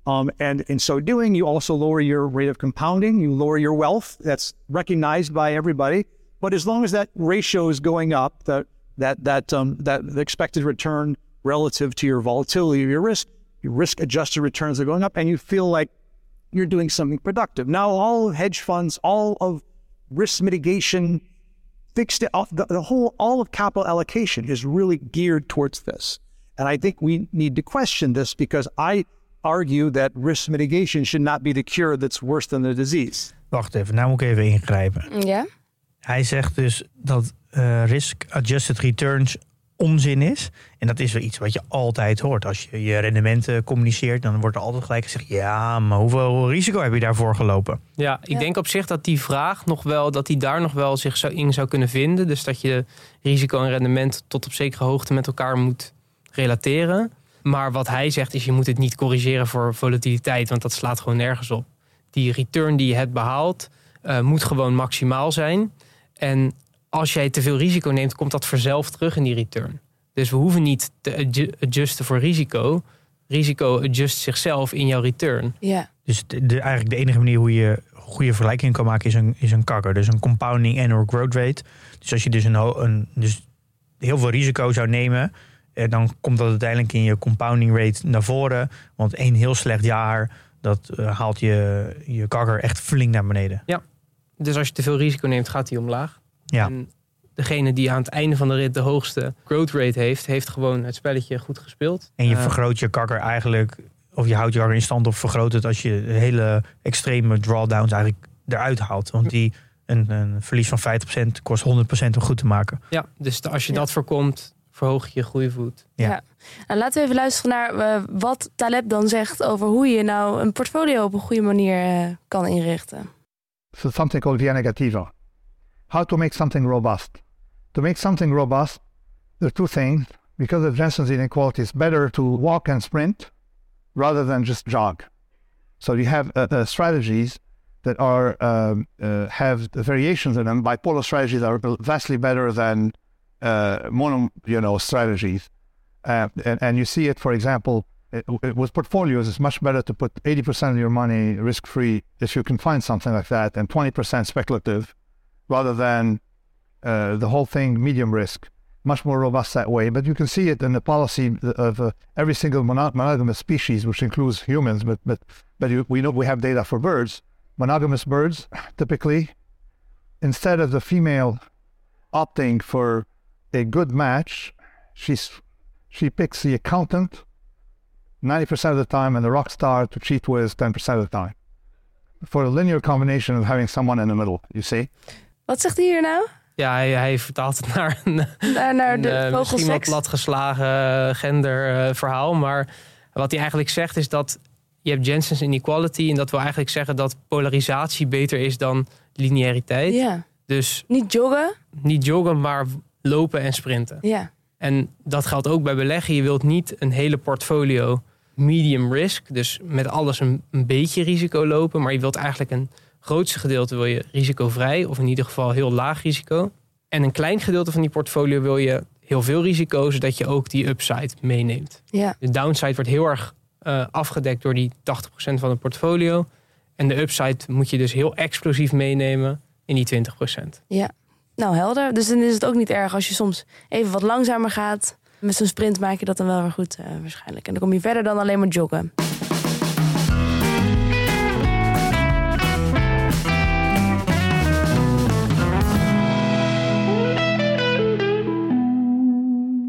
Um, and in so doing, you also lower your rate of compounding. You lower your wealth. That's recognized by everybody. But as long as that ratio is going up, that that that um, that the expected return relative to your volatility or your risk, your risk adjusted returns are going up, and you feel like you're doing something productive. Now, all hedge funds, all of risk mitigation fixed it off the, the whole all of capital allocation is really geared towards this and i think we need to question this because i argue that risk mitigation should not be the cure that's worse than the disease Wacht even, nou moet ik even ingrijpen. Ja? Hij zegt dus dat eh, risk-adjusted returns onzin is. En dat is wel iets wat je altijd hoort. Als je je rendementen communiceert, dan wordt er altijd gelijk gezegd... ja, maar hoeveel risico heb je daarvoor gelopen? Ja, ik Ja. denk op zich dat die vraag nog wel, dat die daar nog wel zich zou, in zou kunnen vinden. Dus dat je risico en rendement tot op zekere hoogte met elkaar moet relateren. Maar wat hij zegt is, je moet het niet corrigeren voor volatiliteit, want dat slaat gewoon nergens op. Die return die je hebt behaald, eh, moet gewoon maximaal zijn. En als jij te veel risico neemt, komt dat vanzelf terug in die return. Dus we hoeven niet te adju- adjusten voor risico. Risico adjust zichzelf in jouw return. Ja. Dus de, de- eigenlijk de enige manier hoe je goede vergelijking kan maken is een, is een kakker. Dus een compounding annual growth rate. Dus als je dus, een, een, dus heel veel risico zou nemen... eh, dan komt dat uiteindelijk in je compounding rate naar voren. Want één heel slecht jaar, dat eh, haalt je, je kakker echt flink naar beneden. Dus als je te veel risico neemt, gaat die omlaag. Ja. En degene die aan het einde van de rit de hoogste growth rate heeft, heeft gewoon het spelletje goed gespeeld. En je Eh, vergroot je kakker eigenlijk... of je houdt je kakker in stand of vergroot het... als je hele extreme drawdowns eigenlijk eruit haalt. Want die, een, een verlies van 50% kost 100% om goed te maken. Ja, dus als je Ja. dat voorkomt, verhoog je je groeivoet. Ja. Ja. Nou, laten we even luisteren naar eh, wat Taleb dan zegt over hoe je nou een portfolio op een goede manier eh, kan inrichten. So something called via negativa. How to make something robust. To make something robust, there are two things. Because of Jensen's inequality, it's better to walk and sprint rather than just jog. So you have uh, uh, strategies that are um, uh, have variations in them. Bipolar strategies are vastly better than uh, mono, you know, strategies. Uh, and, and you see it, for example, it, it- with portfolios, it's much better to put 80% of your money risk free if you can find something like that, and 20% speculative rather than uh, the whole thing medium risk. Much more robust that way. But you can see it in the policy of uh, every single monogamous species, which includes humans, but, but, but you, we know we have data for birds. Monogamous birds, [LAUGHS] typically, instead of the female opting for a good match, she's, she picks the accountant 90% of the time and the rock star to cheat with 10% of the time. For a linear combination of having someone in the middle, you see? Wat zegt hij hier nou? Ja, hij, hij vertaalt het naar een, Naar, naar een, de eh, misschien wat platgeslagen gender verhaal. Maar wat hij eigenlijk zegt is dat je hebt Jensen's inequality. En dat wil eigenlijk zeggen dat polarisatie beter is dan lineariteit. Ja. Dus Niet joggen? niet joggen, maar lopen en sprinten. Ja. En dat geldt ook bij beleggen. Je wilt niet een hele portfolio medium risk, dus met alles een, een beetje risico lopen, maar je wilt eigenlijk een grootste gedeelte wil je risicovrij of in ieder geval heel laag risico. En een klein gedeelte van die portfolio wil je heel veel risico, zodat je ook die upside meeneemt. Ja. De downside wordt heel erg eh, afgedekt door die 80% van het portfolio. En de upside moet je dus heel explosief meenemen in die 20%. Ja. Nou, helder. Dus dan is het ook niet erg als je soms even wat langzamer gaat. Met zo'n sprint maak je dat dan wel weer goed eh, waarschijnlijk. En dan kom je verder dan alleen maar joggen.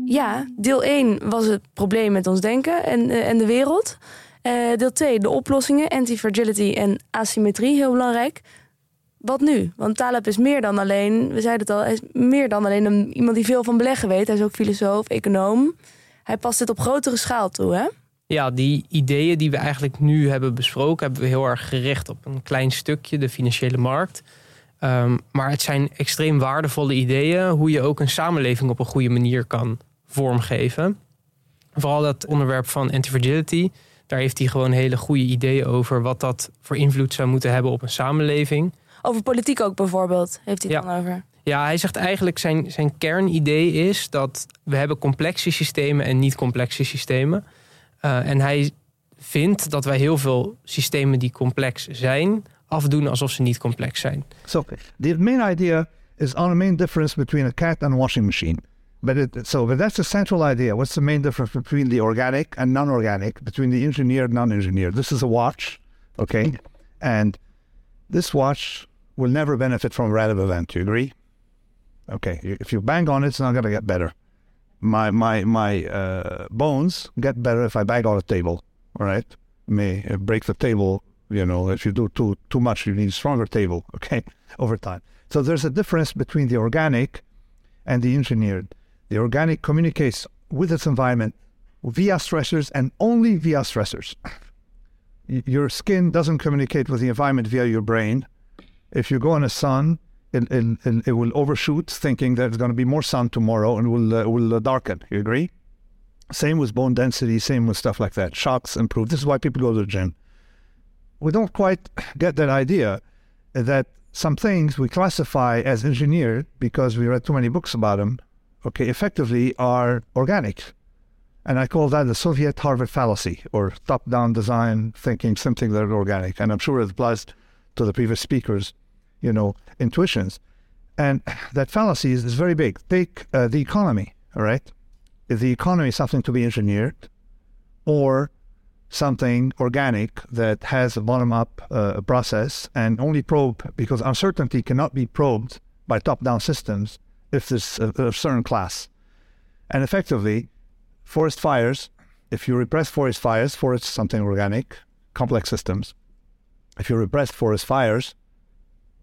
Ja, deel 1 was het probleem met ons denken en, eh, en de wereld. Eh, deel 2, de oplossingen, anti-fragility en asymmetrie, heel belangrijk. Wat nu? Want Taleb is meer dan alleen, we zeiden het al, hij is meer dan alleen een, iemand die veel van beleggen weet. Hij is ook filosoof, econoom. hij past dit op grotere schaal toe, hè? Ja, die ideeën die we eigenlijk nu hebben besproken, hebben we heel erg gericht op een klein stukje, de financiële markt. Ehm, maar het zijn extreem waardevolle ideeën hoe je ook een samenleving op een goede manier kan vormgeven. Vooral dat onderwerp van anti-fragility, daar heeft hij gewoon hele goede ideeën over wat dat voor invloed zou moeten hebben op een samenleving. Over politiek ook bijvoorbeeld, heeft hij het Ja. dan over. Ja, hij zegt eigenlijk zijn, zijn kernidee is dat we hebben complexe systemen en niet complexe systemen. Eh, en hij vindt dat wij heel veel systemen die complex zijn, afdoen alsof ze niet complex zijn. So the main idea is on the main difference between a cat and a washing machine. But it, so, but that's the central idea. What's the main difference between the organic and non-organic? Between the engineered and non-engineered. This is a watch, okay, [LAUGHS] and this watch will never benefit from a random event. Do You agree? Okay. If you bang on it, it's not going to get better. My my my uh, bones get better if I bang on a table. All right. May uh, break the table. You know, if you do too too much, you need a stronger table. [LAUGHS] Okay, over time. So there's a difference between the organic and the engineered. The organic communicates with its environment via stressors and only via stressors. Your skin doesn't communicate with the environment via your brain. If you go in the sun, it, it, it, will overshoot, thinking there's going to be more sun tomorrow and will uh, will uh, darken. You agree? Same with bone density. Same with stuff like that. Shocks improve. This is why people go to the gym. We don't quite get that idea that some things we classify as engineered because we read too many books about them. Okay, effectively are organic. And I call that the Soviet Harvard fallacy or top down design thinking, something that organic. And I'm sure it applies to the previous speakers, you know, intuitions. And [SIGHS] that fallacy is, is very big. Take uh, the economy, all right? Is the economy something to be engineered or something organic that has a bottom up uh, process and only probe because uncertainty cannot be probed by top down systems if there's a, a certain class. And effectively, forest fires, if you repress forest fires, forest something organic, complex systems. If you repress forest fires,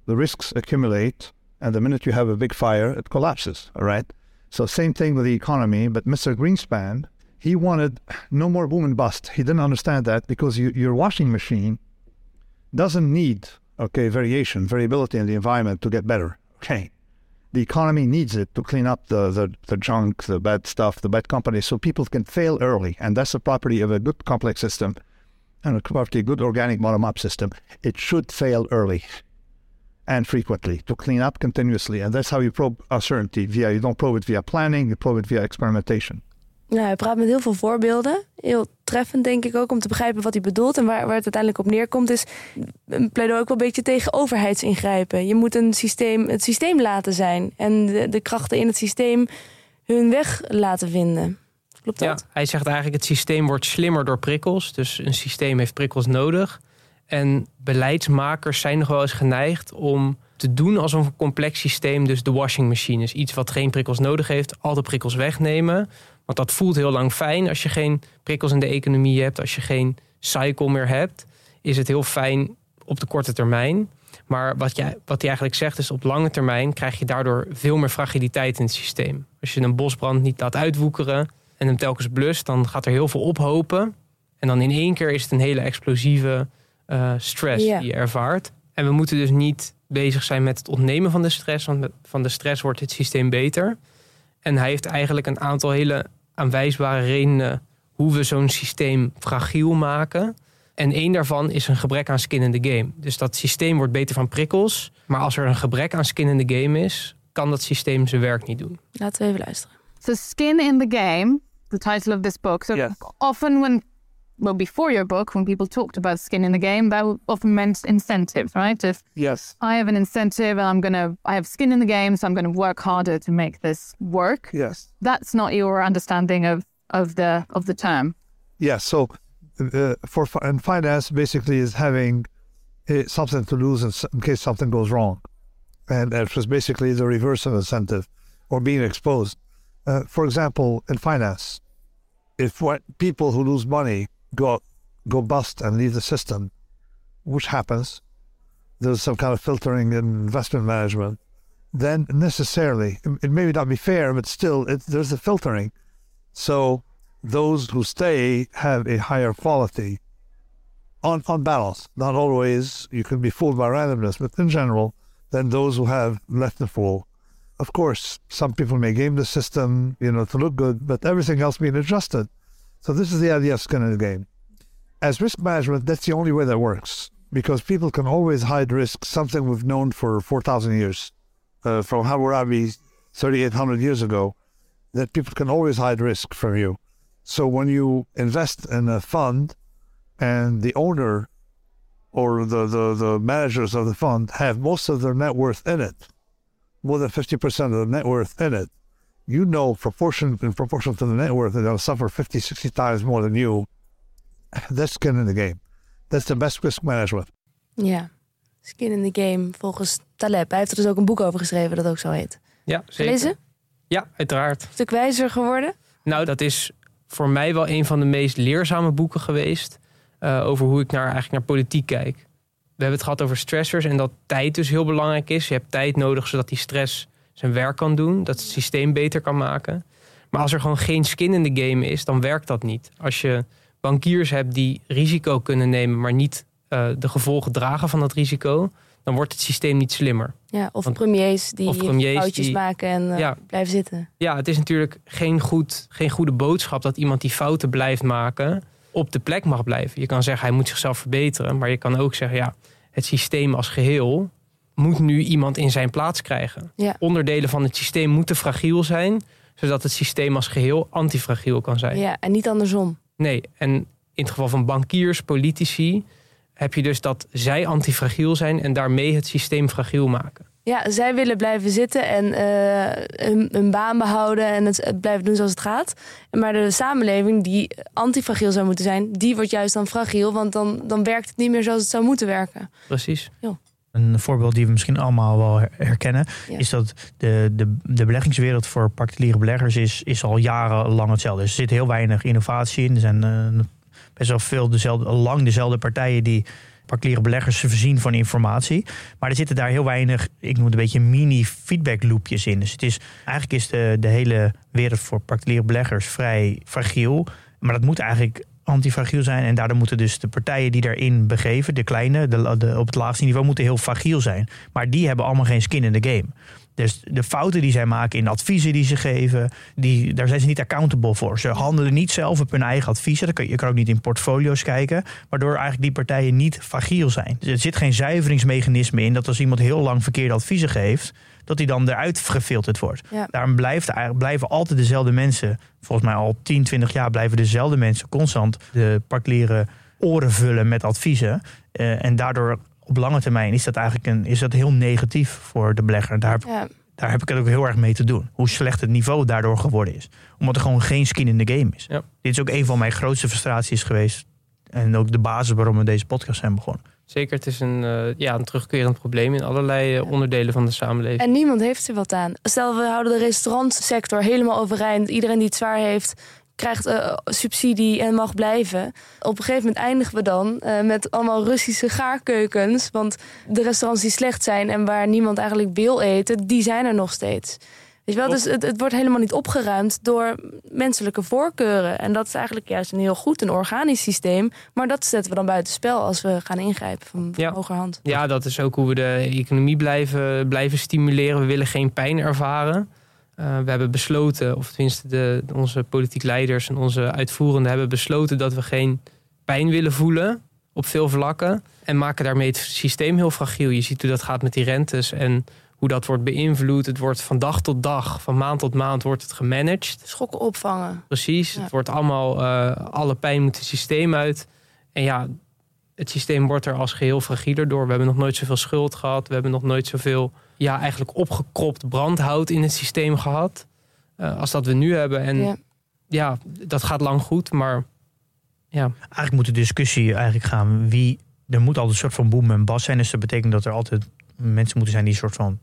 the risks accumulate, and the minute you have a big fire, it collapses. All right. So same thing with the economy. But Mr. Greenspan, he wanted no more boom and bust. He didn't understand that because you, your washing machine doesn't need okay variation, variability in the environment to get better. Okay. The economy needs it to clean up the, the, the junk, the bad stuff, the bad companies, so people can fail early. And that's the property of a good complex system and a property, a good organic bottom up system. It should fail early and frequently to clean up continuously. And that's how you probe uncertainty via you don't probe it via planning, you probe it via experimentation. Nou, hij praat met heel veel voorbeelden. Heel treffend, denk ik ook, om te begrijpen wat hij bedoelt. En waar, waar het uiteindelijk op neerkomt, is een pleidooi ook wel een beetje tegen overheidsingrijpen. Je moet een systeem, het systeem laten zijn. En de, de krachten in het systeem hun weg laten vinden. Klopt dat? Ja, hij zegt eigenlijk het systeem wordt slimmer door prikkels. Dus een systeem heeft prikkels nodig. En beleidsmakers zijn nog wel eens geneigd om te doen alsof een complex systeem, dus de washing machine is, iets wat geen prikkels nodig heeft, al de prikkels wegnemen. Want dat voelt heel lang fijn als je geen prikkels in de economie hebt, als je geen cycle meer hebt, is het heel fijn op de korte termijn. Maar wat, jij, wat hij eigenlijk zegt is op lange termijn krijg je daardoor veel meer fragiliteit in het systeem. Als je een bosbrand niet laat uitwoekeren en hem telkens blust, dan gaat er heel veel ophopen. En dan in één keer is het een hele explosieve eh, stress die je ervaart. En we moeten dus niet bezig zijn met het ontnemen van de stress, want van de stress wordt het systeem beter. En hij heeft eigenlijk een aantal hele aanwijsbare redenen hoe we zo'n systeem fragiel maken. En één daarvan is een gebrek aan skin in the game. Dus dat systeem wordt beter van prikkels. Maar als er een gebrek aan skin in the game is, kan dat systeem zijn werk niet doen. Laten we even luisteren. So, skin in the game, the title of this book. So, Yes. often when, well, before your book, when people talked about skin in the game, that often meant incentives, right? If Yes. I have an incentive and I'm going to, I have skin in the game, so I'm going to work harder to make this work. Yes. That's not your understanding of, of the of the term. Yeah. So uh, for and finance basically is having uh, something to lose in, in case something goes wrong, and it was basically the reverse of incentive or being exposed. Uh, for example, in finance, if what people who lose money go go bust and leave the system, which happens, there's some kind of filtering in investment management. Then necessarily, it may not be fair, but still, it, there's a filtering. So those who stay have a higher quality on, on balance. Not always, you can be fooled by randomness, but in general, than those who have left the pool. Of course, some people may game the system, you know, to look good, but everything else being adjusted. So this is the idea of skin in the game. As risk management, that's the only way that works because people can always hide risk, something we've known for 4,000 years, uh, from Hammurabi 3,800 years ago, that people can always hide risk from you. So when you invest in a fund and the owner or the, the, the managers of the fund have most of their net worth in it, more than 50% of the net worth in it, you know proportion in proportion to the net worth that they'll suffer 50, 60 times more than you. [LAUGHS] That's skin in the game. That's the best risk management. Ja, skin in the game volgens Taleb. Hij heeft er dus ook een boek over geschreven dat ook zo heet. Ja, zeker. Lezen? Ja, uiteraard. Een stuk wijzer geworden? Nou, dat is voor mij wel een van de meest leerzame boeken geweest. uh, over hoe ik naar, eigenlijk naar politiek kijk. We hebben het gehad over stressors en dat tijd dus heel belangrijk is. Je hebt tijd nodig zodat die stress zijn werk kan doen, dat het systeem beter kan maken. Maar als er gewoon geen skin in de game is, dan werkt dat niet. Als je bankiers hebt die risico kunnen nemen, maar niet uh, de gevolgen dragen van dat risico, dan wordt het systeem niet slimmer. Ja, of Want, premiers die of premiers foutjes die, maken en uh, ja, blijven zitten. Ja, het is natuurlijk geen, goed, geen goede boodschap dat iemand die fouten blijft maken op de plek mag blijven. Je kan zeggen hij moet zichzelf verbeteren, maar je kan ook zeggen ja, het systeem als geheel moet nu iemand in zijn plaats krijgen. Ja. Onderdelen van het systeem moeten fragiel zijn, zodat het systeem als geheel antifragiel kan zijn. Ja, en niet andersom. Nee, en in het geval van bankiers, politici, heb je dus dat zij antifragiel zijn en daarmee het systeem fragiel maken. Ja, zij willen blijven zitten en uh, hun, baan behouden en het, blijven doen zoals het gaat. Maar de samenleving die antifragiel zou moeten zijn, die wordt juist dan fragiel, want dan, dan werkt het niet meer zoals het zou moeten werken. Precies. Ja. Een voorbeeld die we misschien allemaal wel herkennen, is dat de, de, de beleggingswereld voor particuliere beleggers is, is al jarenlang hetzelfde. Dus er zit heel weinig innovatie in. Er zijn uh, best wel veel dezelfde, lang dezelfde partijen die particuliere beleggers voorzien van informatie. Maar er zitten daar heel weinig, ik noem het een beetje mini feedback loopjes in. Dus het is, eigenlijk is de, de hele wereld voor particuliere beleggers vrij fragiel. Maar dat moet eigenlijk antifragiel zijn. En daardoor moeten dus de partijen die daarin begeven, de kleine, de, de, op het laagste niveau, moeten heel fragiel zijn. Maar die hebben allemaal geen skin in the game. Dus de fouten die zij maken in adviezen die ze geven, die, daar zijn ze niet accountable voor. Ze handelen niet zelf op hun eigen adviezen. Kan, je kan ook niet in portfolio's kijken, waardoor eigenlijk die partijen niet fragiel zijn. Dus er zit geen zuiveringsmechanisme in dat als iemand heel lang verkeerde adviezen geeft, dat die dan eruit gefilterd wordt. Daarom blijft, blijven altijd dezelfde mensen, volgens mij al 10, 20 jaar blijven dezelfde mensen constant de particuliere oren vullen met adviezen. Uh, en daardoor op lange termijn is dat eigenlijk een, is dat heel negatief voor de belegger. Daar ja. daar heb ik het ook heel erg mee te doen. Hoe slecht het niveau daardoor geworden is. Omdat er gewoon geen skin in de game is. Ja. Dit is ook een van mijn grootste frustraties geweest. En ook de basis waarom we deze podcast zijn begonnen. Zeker, het is een, uh, ja, een terugkerend probleem in allerlei uh, onderdelen van de samenleving. En niemand heeft er wat aan. Stel, we houden de restaurantsector helemaal overeind. Iedereen die het zwaar heeft, krijgt uh, subsidie en mag blijven. Op een gegeven moment eindigen we dan uh, met allemaal Russische gaarkeukens. Want de restaurants die slecht zijn en waar niemand eigenlijk wil eten, die zijn er nog steeds. Weet je wel, dus het, het, wordt helemaal niet opgeruimd door menselijke voorkeuren. En dat is eigenlijk juist een heel goed, een organisch systeem. Maar dat zetten we dan buiten spel als we gaan ingrijpen van, van ja. hogerhand. Ja, dat is ook hoe we de economie blijven, blijven stimuleren. We willen geen pijn ervaren. Uh, we hebben besloten, of tenminste de, onze politiek leiders en onze uitvoerenden hebben besloten dat we geen pijn willen voelen op veel vlakken. En maken daarmee het systeem heel fragiel. Je ziet hoe dat gaat met die rentes en hoe dat wordt beïnvloed. Het wordt van dag tot dag, van maand tot maand wordt het gemanaged. Schokken opvangen. Precies, het wordt allemaal, uh, alle pijn moet het systeem uit. En ja, het systeem wordt er als geheel fragieler door. We hebben nog nooit zoveel schuld gehad. We hebben nog nooit zoveel ja, eigenlijk opgekropt brandhout in het systeem gehad. Uh, als dat we nu hebben. En ja. ja. dat gaat lang goed, maar ja. Eigenlijk moet de discussie eigenlijk gaan wie... Er moet altijd een soort van boem en bas zijn. Dus dat betekent dat er altijd mensen moeten zijn die een soort van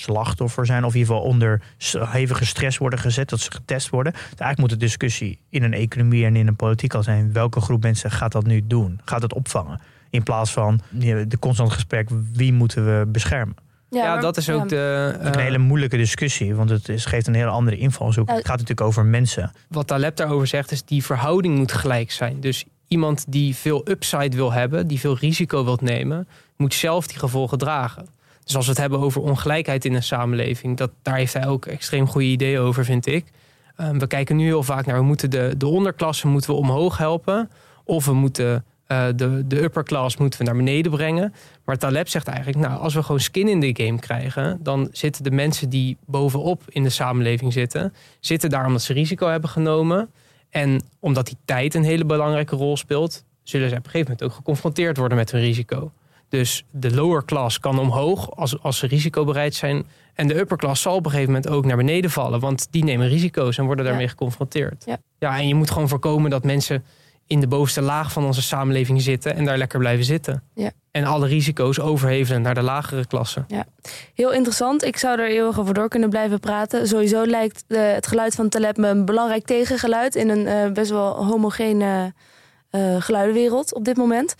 slachtoffer zijn. Of in ieder geval onder hevige stress worden gezet. Dat ze getest worden. Dus eigenlijk moet de discussie in een economie en in een politiek al zijn. Welke groep mensen gaat dat nu doen? Gaat het opvangen? In plaats van de constant gesprek wie moeten we beschermen? Ja, maar- dat is ook ja. de. Een eh, hele moeilijke discussie, want het is, geeft een hele andere invalshoek. Ja. Het gaat natuurlijk over mensen. wat Taleb daarover zegt, is die verhouding moet gelijk zijn. Dus iemand die veel upside wil hebben, die veel risico wilt nemen, moet zelf die gevolgen dragen. Dus als we het hebben over ongelijkheid in een samenleving, dat, daar heeft hij ook extreem goede ideeën over, vind ik. Ehm, we kijken nu heel vaak naar, we moeten de, de onderklasse moeten we omhoog helpen. Of we moeten eh, de, de upper class moeten we naar beneden brengen. Maar Taleb zegt eigenlijk, nou, als we gewoon skin in de game krijgen, dan zitten de mensen die bovenop in de samenleving zitten, zitten daar omdat ze risico hebben genomen. En omdat die tijd een hele belangrijke rol speelt, zullen ze op een gegeven moment ook geconfronteerd worden met hun risico. Dus de lower class kan omhoog als, als ze risicobereid zijn. En de upper class zal op een gegeven moment ook naar beneden vallen. Want die nemen risico's en worden daarmee geconfronteerd. Ja. ja, en je moet gewoon voorkomen dat mensen in de bovenste laag van onze samenleving zitten en daar lekker blijven zitten. Ja. En alle risico's overhevelen naar de lagere klassen. Heel interessant. Ik zou er erg over door kunnen blijven praten. Sowieso lijkt eh, het geluid van Taleb me een belangrijk tegengeluid in een eh, best wel homogene eh, geluidenwereld op dit moment.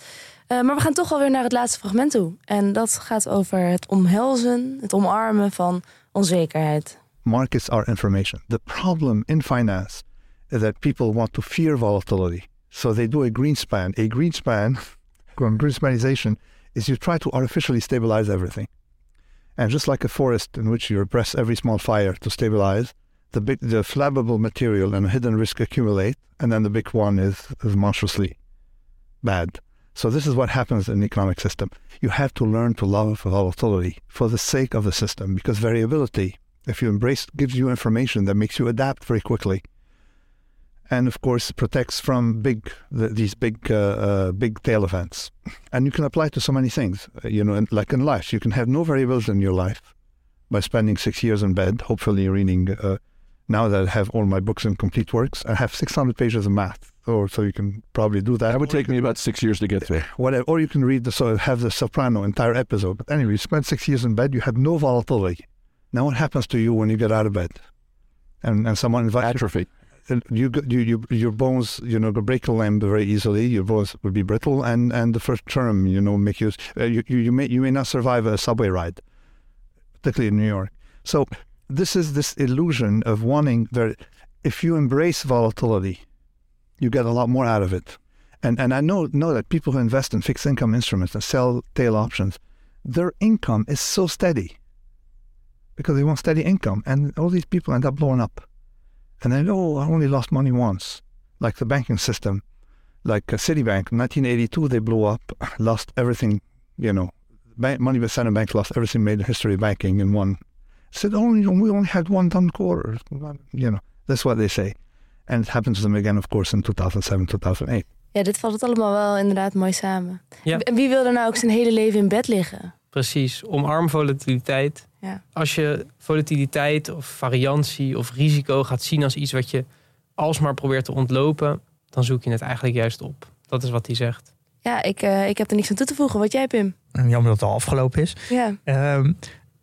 Eh, maar we gaan toch alweer naar het laatste fragment toe. En dat gaat over het omhelzen, het omarmen van onzekerheid. markets are information. The problem in finance is that people want to fear volatility. So they do a greenspan. A greenspan, [LAUGHS] greenspanization, is you try to artificially stabilize everything. And just like a forest in which you press every small fire to stabilize, the big, the flammable material and hidden risk accumulate, and then the big one is, is monstrously bad. So this is what happens in the economic system. You have to learn to love volatility for the sake of the system, because variability if you embrace gives you information that makes you adapt very quickly. And of course protects from big the, these big uh, uh, big tail events. And you can apply it to so many things Uh, you know like in life. You can have no variability in your life by spending six years in bed hopefully reading uh, now that i have all my books in complete works. I have 600 pages of math or so you can probably do that That would take me about six years to get through. whatever, or you can read the so have the soprano entire episode. But anyway, you spend six years in bed, you have no volatility. Now, what happens to you when you get out of bed, and and someone invites Atrophy. you, you, you, you your bones, you know, break a limb very easily. Your bones will be brittle, and and the first term, you know, make you uh, you, you you may you may not survive a subway ride, particularly in New York. So this is this illusion of wanting very. If you embrace volatility, you get a lot more out of it. And and I know know that people who invest in fixed income instruments and sell tail options, their income is so steady because they want steady income, and all these people end up blowing up. And they know oh, I only lost money once, like the banking system, like Citibank, 1982 they blew up, [LAUGHS] lost everything, you know, bank, money with central banks lost everything made in history of banking in one. Said oh, only we only had one done quarter, you know. That's what they say, and it happened to them again, of course, in 2007, 2008. Ja, dit valt het allemaal wel inderdaad mooi samen. Ja. En wie wil er nou ook zijn hele leven in bed liggen? Precies, omarm volatiliteit. Ja. Als je volatiliteit of variantie of risico gaat zien als iets wat je alsmaar probeert te ontlopen, dan zoek je het eigenlijk juist op. Dat is wat hij zegt. Ja, ik, eh, ik heb er niks aan toe te voegen. Wat jij, Pim? En Jammer dat het al afgelopen is. Ja. Ehm,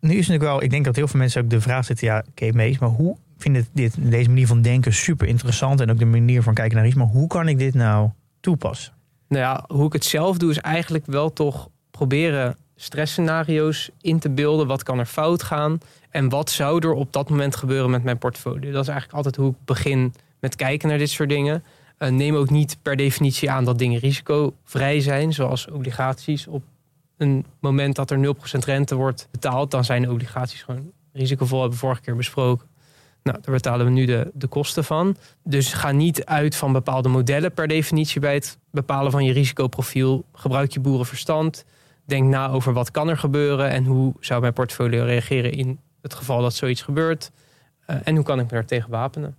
nu is natuurlijk wel, ik denk dat heel veel mensen ook de vraag zitten, ja, oké, Mees, maar hoe vind dit, deze manier van denken super interessant en ook de manier van kijken naar risico, maar hoe kan ik dit nou toepassen? Nou ja, hoe ik het zelf doe is eigenlijk wel toch proberen stressscenario's in te beelden. Wat kan er fout gaan? En wat zou er op dat moment gebeuren met mijn portfolio? Dat is eigenlijk altijd hoe ik begin met kijken naar dit soort dingen. Eh, neem ook niet per definitie aan dat dingen risicovrij zijn, zoals obligaties. Op een moment dat er 0% rente wordt betaald, dan zijn obligaties gewoon risicovol, hebben we vorige keer besproken. Nou, daar betalen we nu de, de kosten van. Dus ga niet uit van bepaalde modellen per definitie bij het bepalen van je risicoprofiel. Gebruik je boerenverstand. Denk na over wat kan er gebeuren en hoe zou mijn portfolio reageren in het geval dat zoiets gebeurt. Eh, en hoe kan ik me daar tegen wapenen?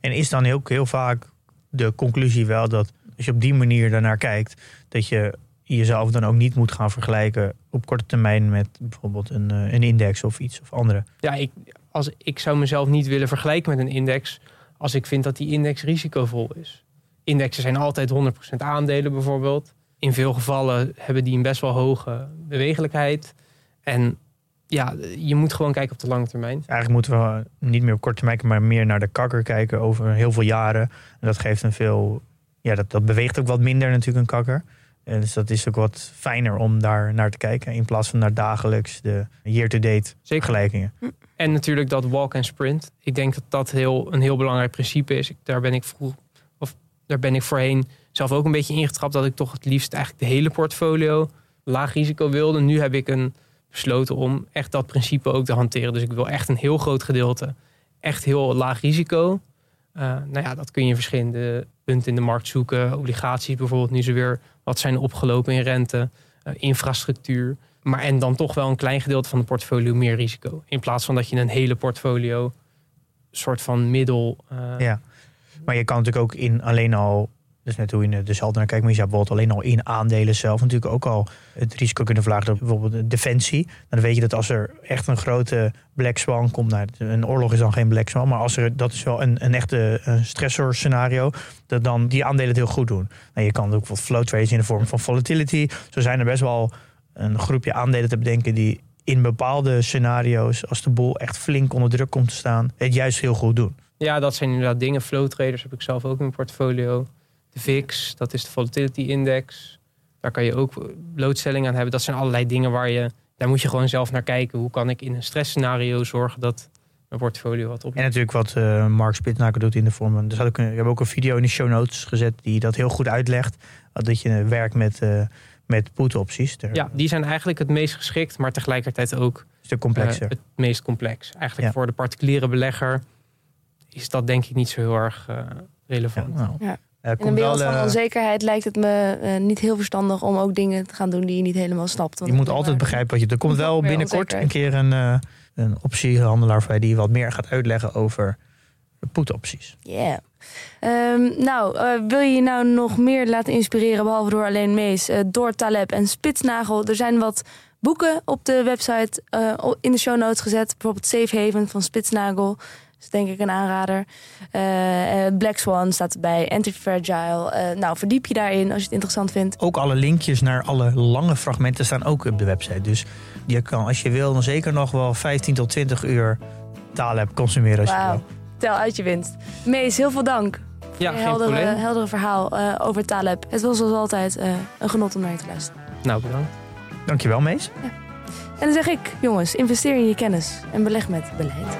En is dan heel, heel vaak de conclusie wel dat als je op die manier daarnaar kijkt, dat je jezelf dan ook niet moet gaan vergelijken op korte termijn met bijvoorbeeld een, eh, een index of iets of andere. Ja, ik, als, ik zou mezelf niet willen vergelijken met een index als ik vind dat die index risicovol is. Indexen zijn altijd 100% aandelen bijvoorbeeld. In veel gevallen hebben die een best wel hoge bewegelijkheid. En ja, je moet gewoon kijken op de lange termijn. Eigenlijk moeten we niet meer op korte termijn, maar meer naar de kakker kijken over heel veel jaren. En dat geeft een veel, ja, dat, dat beweegt ook wat minder natuurlijk een kakker. En dus dat is ook wat fijner om daar naar te kijken. In plaats van naar dagelijks de year-to-date vergelijkingen. En natuurlijk dat walk en sprint. Ik denk dat dat heel, een heel belangrijk principe is. Daar ben ik vroeg, of daar ben ik voorheen zelf ook een beetje ingetrapt dat ik toch het liefst eigenlijk de hele portfolio laag risico wilde. Nu heb ik een besloten om echt dat principe ook te hanteren. Dus ik wil echt een heel groot gedeelte, echt heel laag risico. Eh, nou ja, dat kun je verschillende punten in de markt zoeken. Obligaties bijvoorbeeld, nu ze weer wat zijn opgelopen in rente, eh, infrastructuur. Maar en dan toch wel een klein gedeelte van de portfolio meer risico. In plaats van dat je een hele portfolio soort van middel. eh, Ja. Maar je kan natuurlijk ook in alleen al, dus net hoe je er zelf naar kijkt, maar je zou bijvoorbeeld alleen al in aandelen zelf natuurlijk ook al het risico kunnen verlagen bijvoorbeeld de defensie. Dan weet je dat als er echt een grote black swan komt, nou, een oorlog is dan geen black swan, maar als er, dat is wel een, een echte een stressor scenario, dat dan die aandelen het heel goed doen. Nou, je kan ook bijvoorbeeld flow trades in de vorm van volatility. Zo zijn er best wel een groepje aandelen te bedenken die in bepaalde scenario's, als de boel echt flink onder druk komt te staan, het juist heel goed doen. Ja, dat zijn inderdaad dingen. Flow traders heb ik zelf ook in mijn portfolio. De VIX, dat is de volatility index. Daar kan je ook blootstelling aan hebben. Dat zijn allerlei dingen waar je, daar moet je gewoon zelf naar kijken. Hoe kan ik in een stressscenario zorgen dat mijn portfolio wat op. En natuurlijk wat eh, Mark Spitnaker doet in de vorm. van- Dus had ik, een- ik heb ook een video in de show notes gezet die dat heel goed uitlegt. Dat je werkt met, eh met put-opties. Ja, die zijn eigenlijk het meest geschikt, maar tegelijkertijd ook complexer. eh, het meest complex. Eigenlijk Ja. voor de particuliere belegger is dat denk ik niet zo heel erg eh, ja, relevant. nou. Ja. Eh, In een komt wereld wel, van onzekerheid lijkt het me niet heel verstandig om ook dingen te gaan doen die je niet helemaal snapt. Want je moet altijd maar- begrijpen wat je. Er komt wel binnenkort een keer een, eh, een optiehandelaar voor die wat meer gaat uitleggen over de put-opties. Yeah. Ehm, nou, eh, wil je je nou nog meer laten inspireren, behalve door alleen Mees, eh, door Taleb en Spitsnagel? Er zijn wat boeken op de website eh, in de show notes gezet. Bijvoorbeeld Safe Haven van Spitsnagel. Dat is denk ik een aanrader. Black Swan staat erbij. Anti-Fragile. Eh, nou, verdiep je daarin als je het interessant vindt. Ook alle linkjes naar alle lange fragmenten staan ook op de website. Dus je kan, als je wil, dan zeker nog wel 15 tot 20 uur Taleb consumeren als je wil. Tel uit je winst. Mees, heel veel dank. Ja, Een geen heldere, probleem. heldere verhaal eh, over Taleb. Het was zoals altijd eh, een genot om naar je te luisteren. Nou, bedankt. Dankjewel, Mees. En dan zeg ik, jongens, investeer in je kennis en beleg met beleid.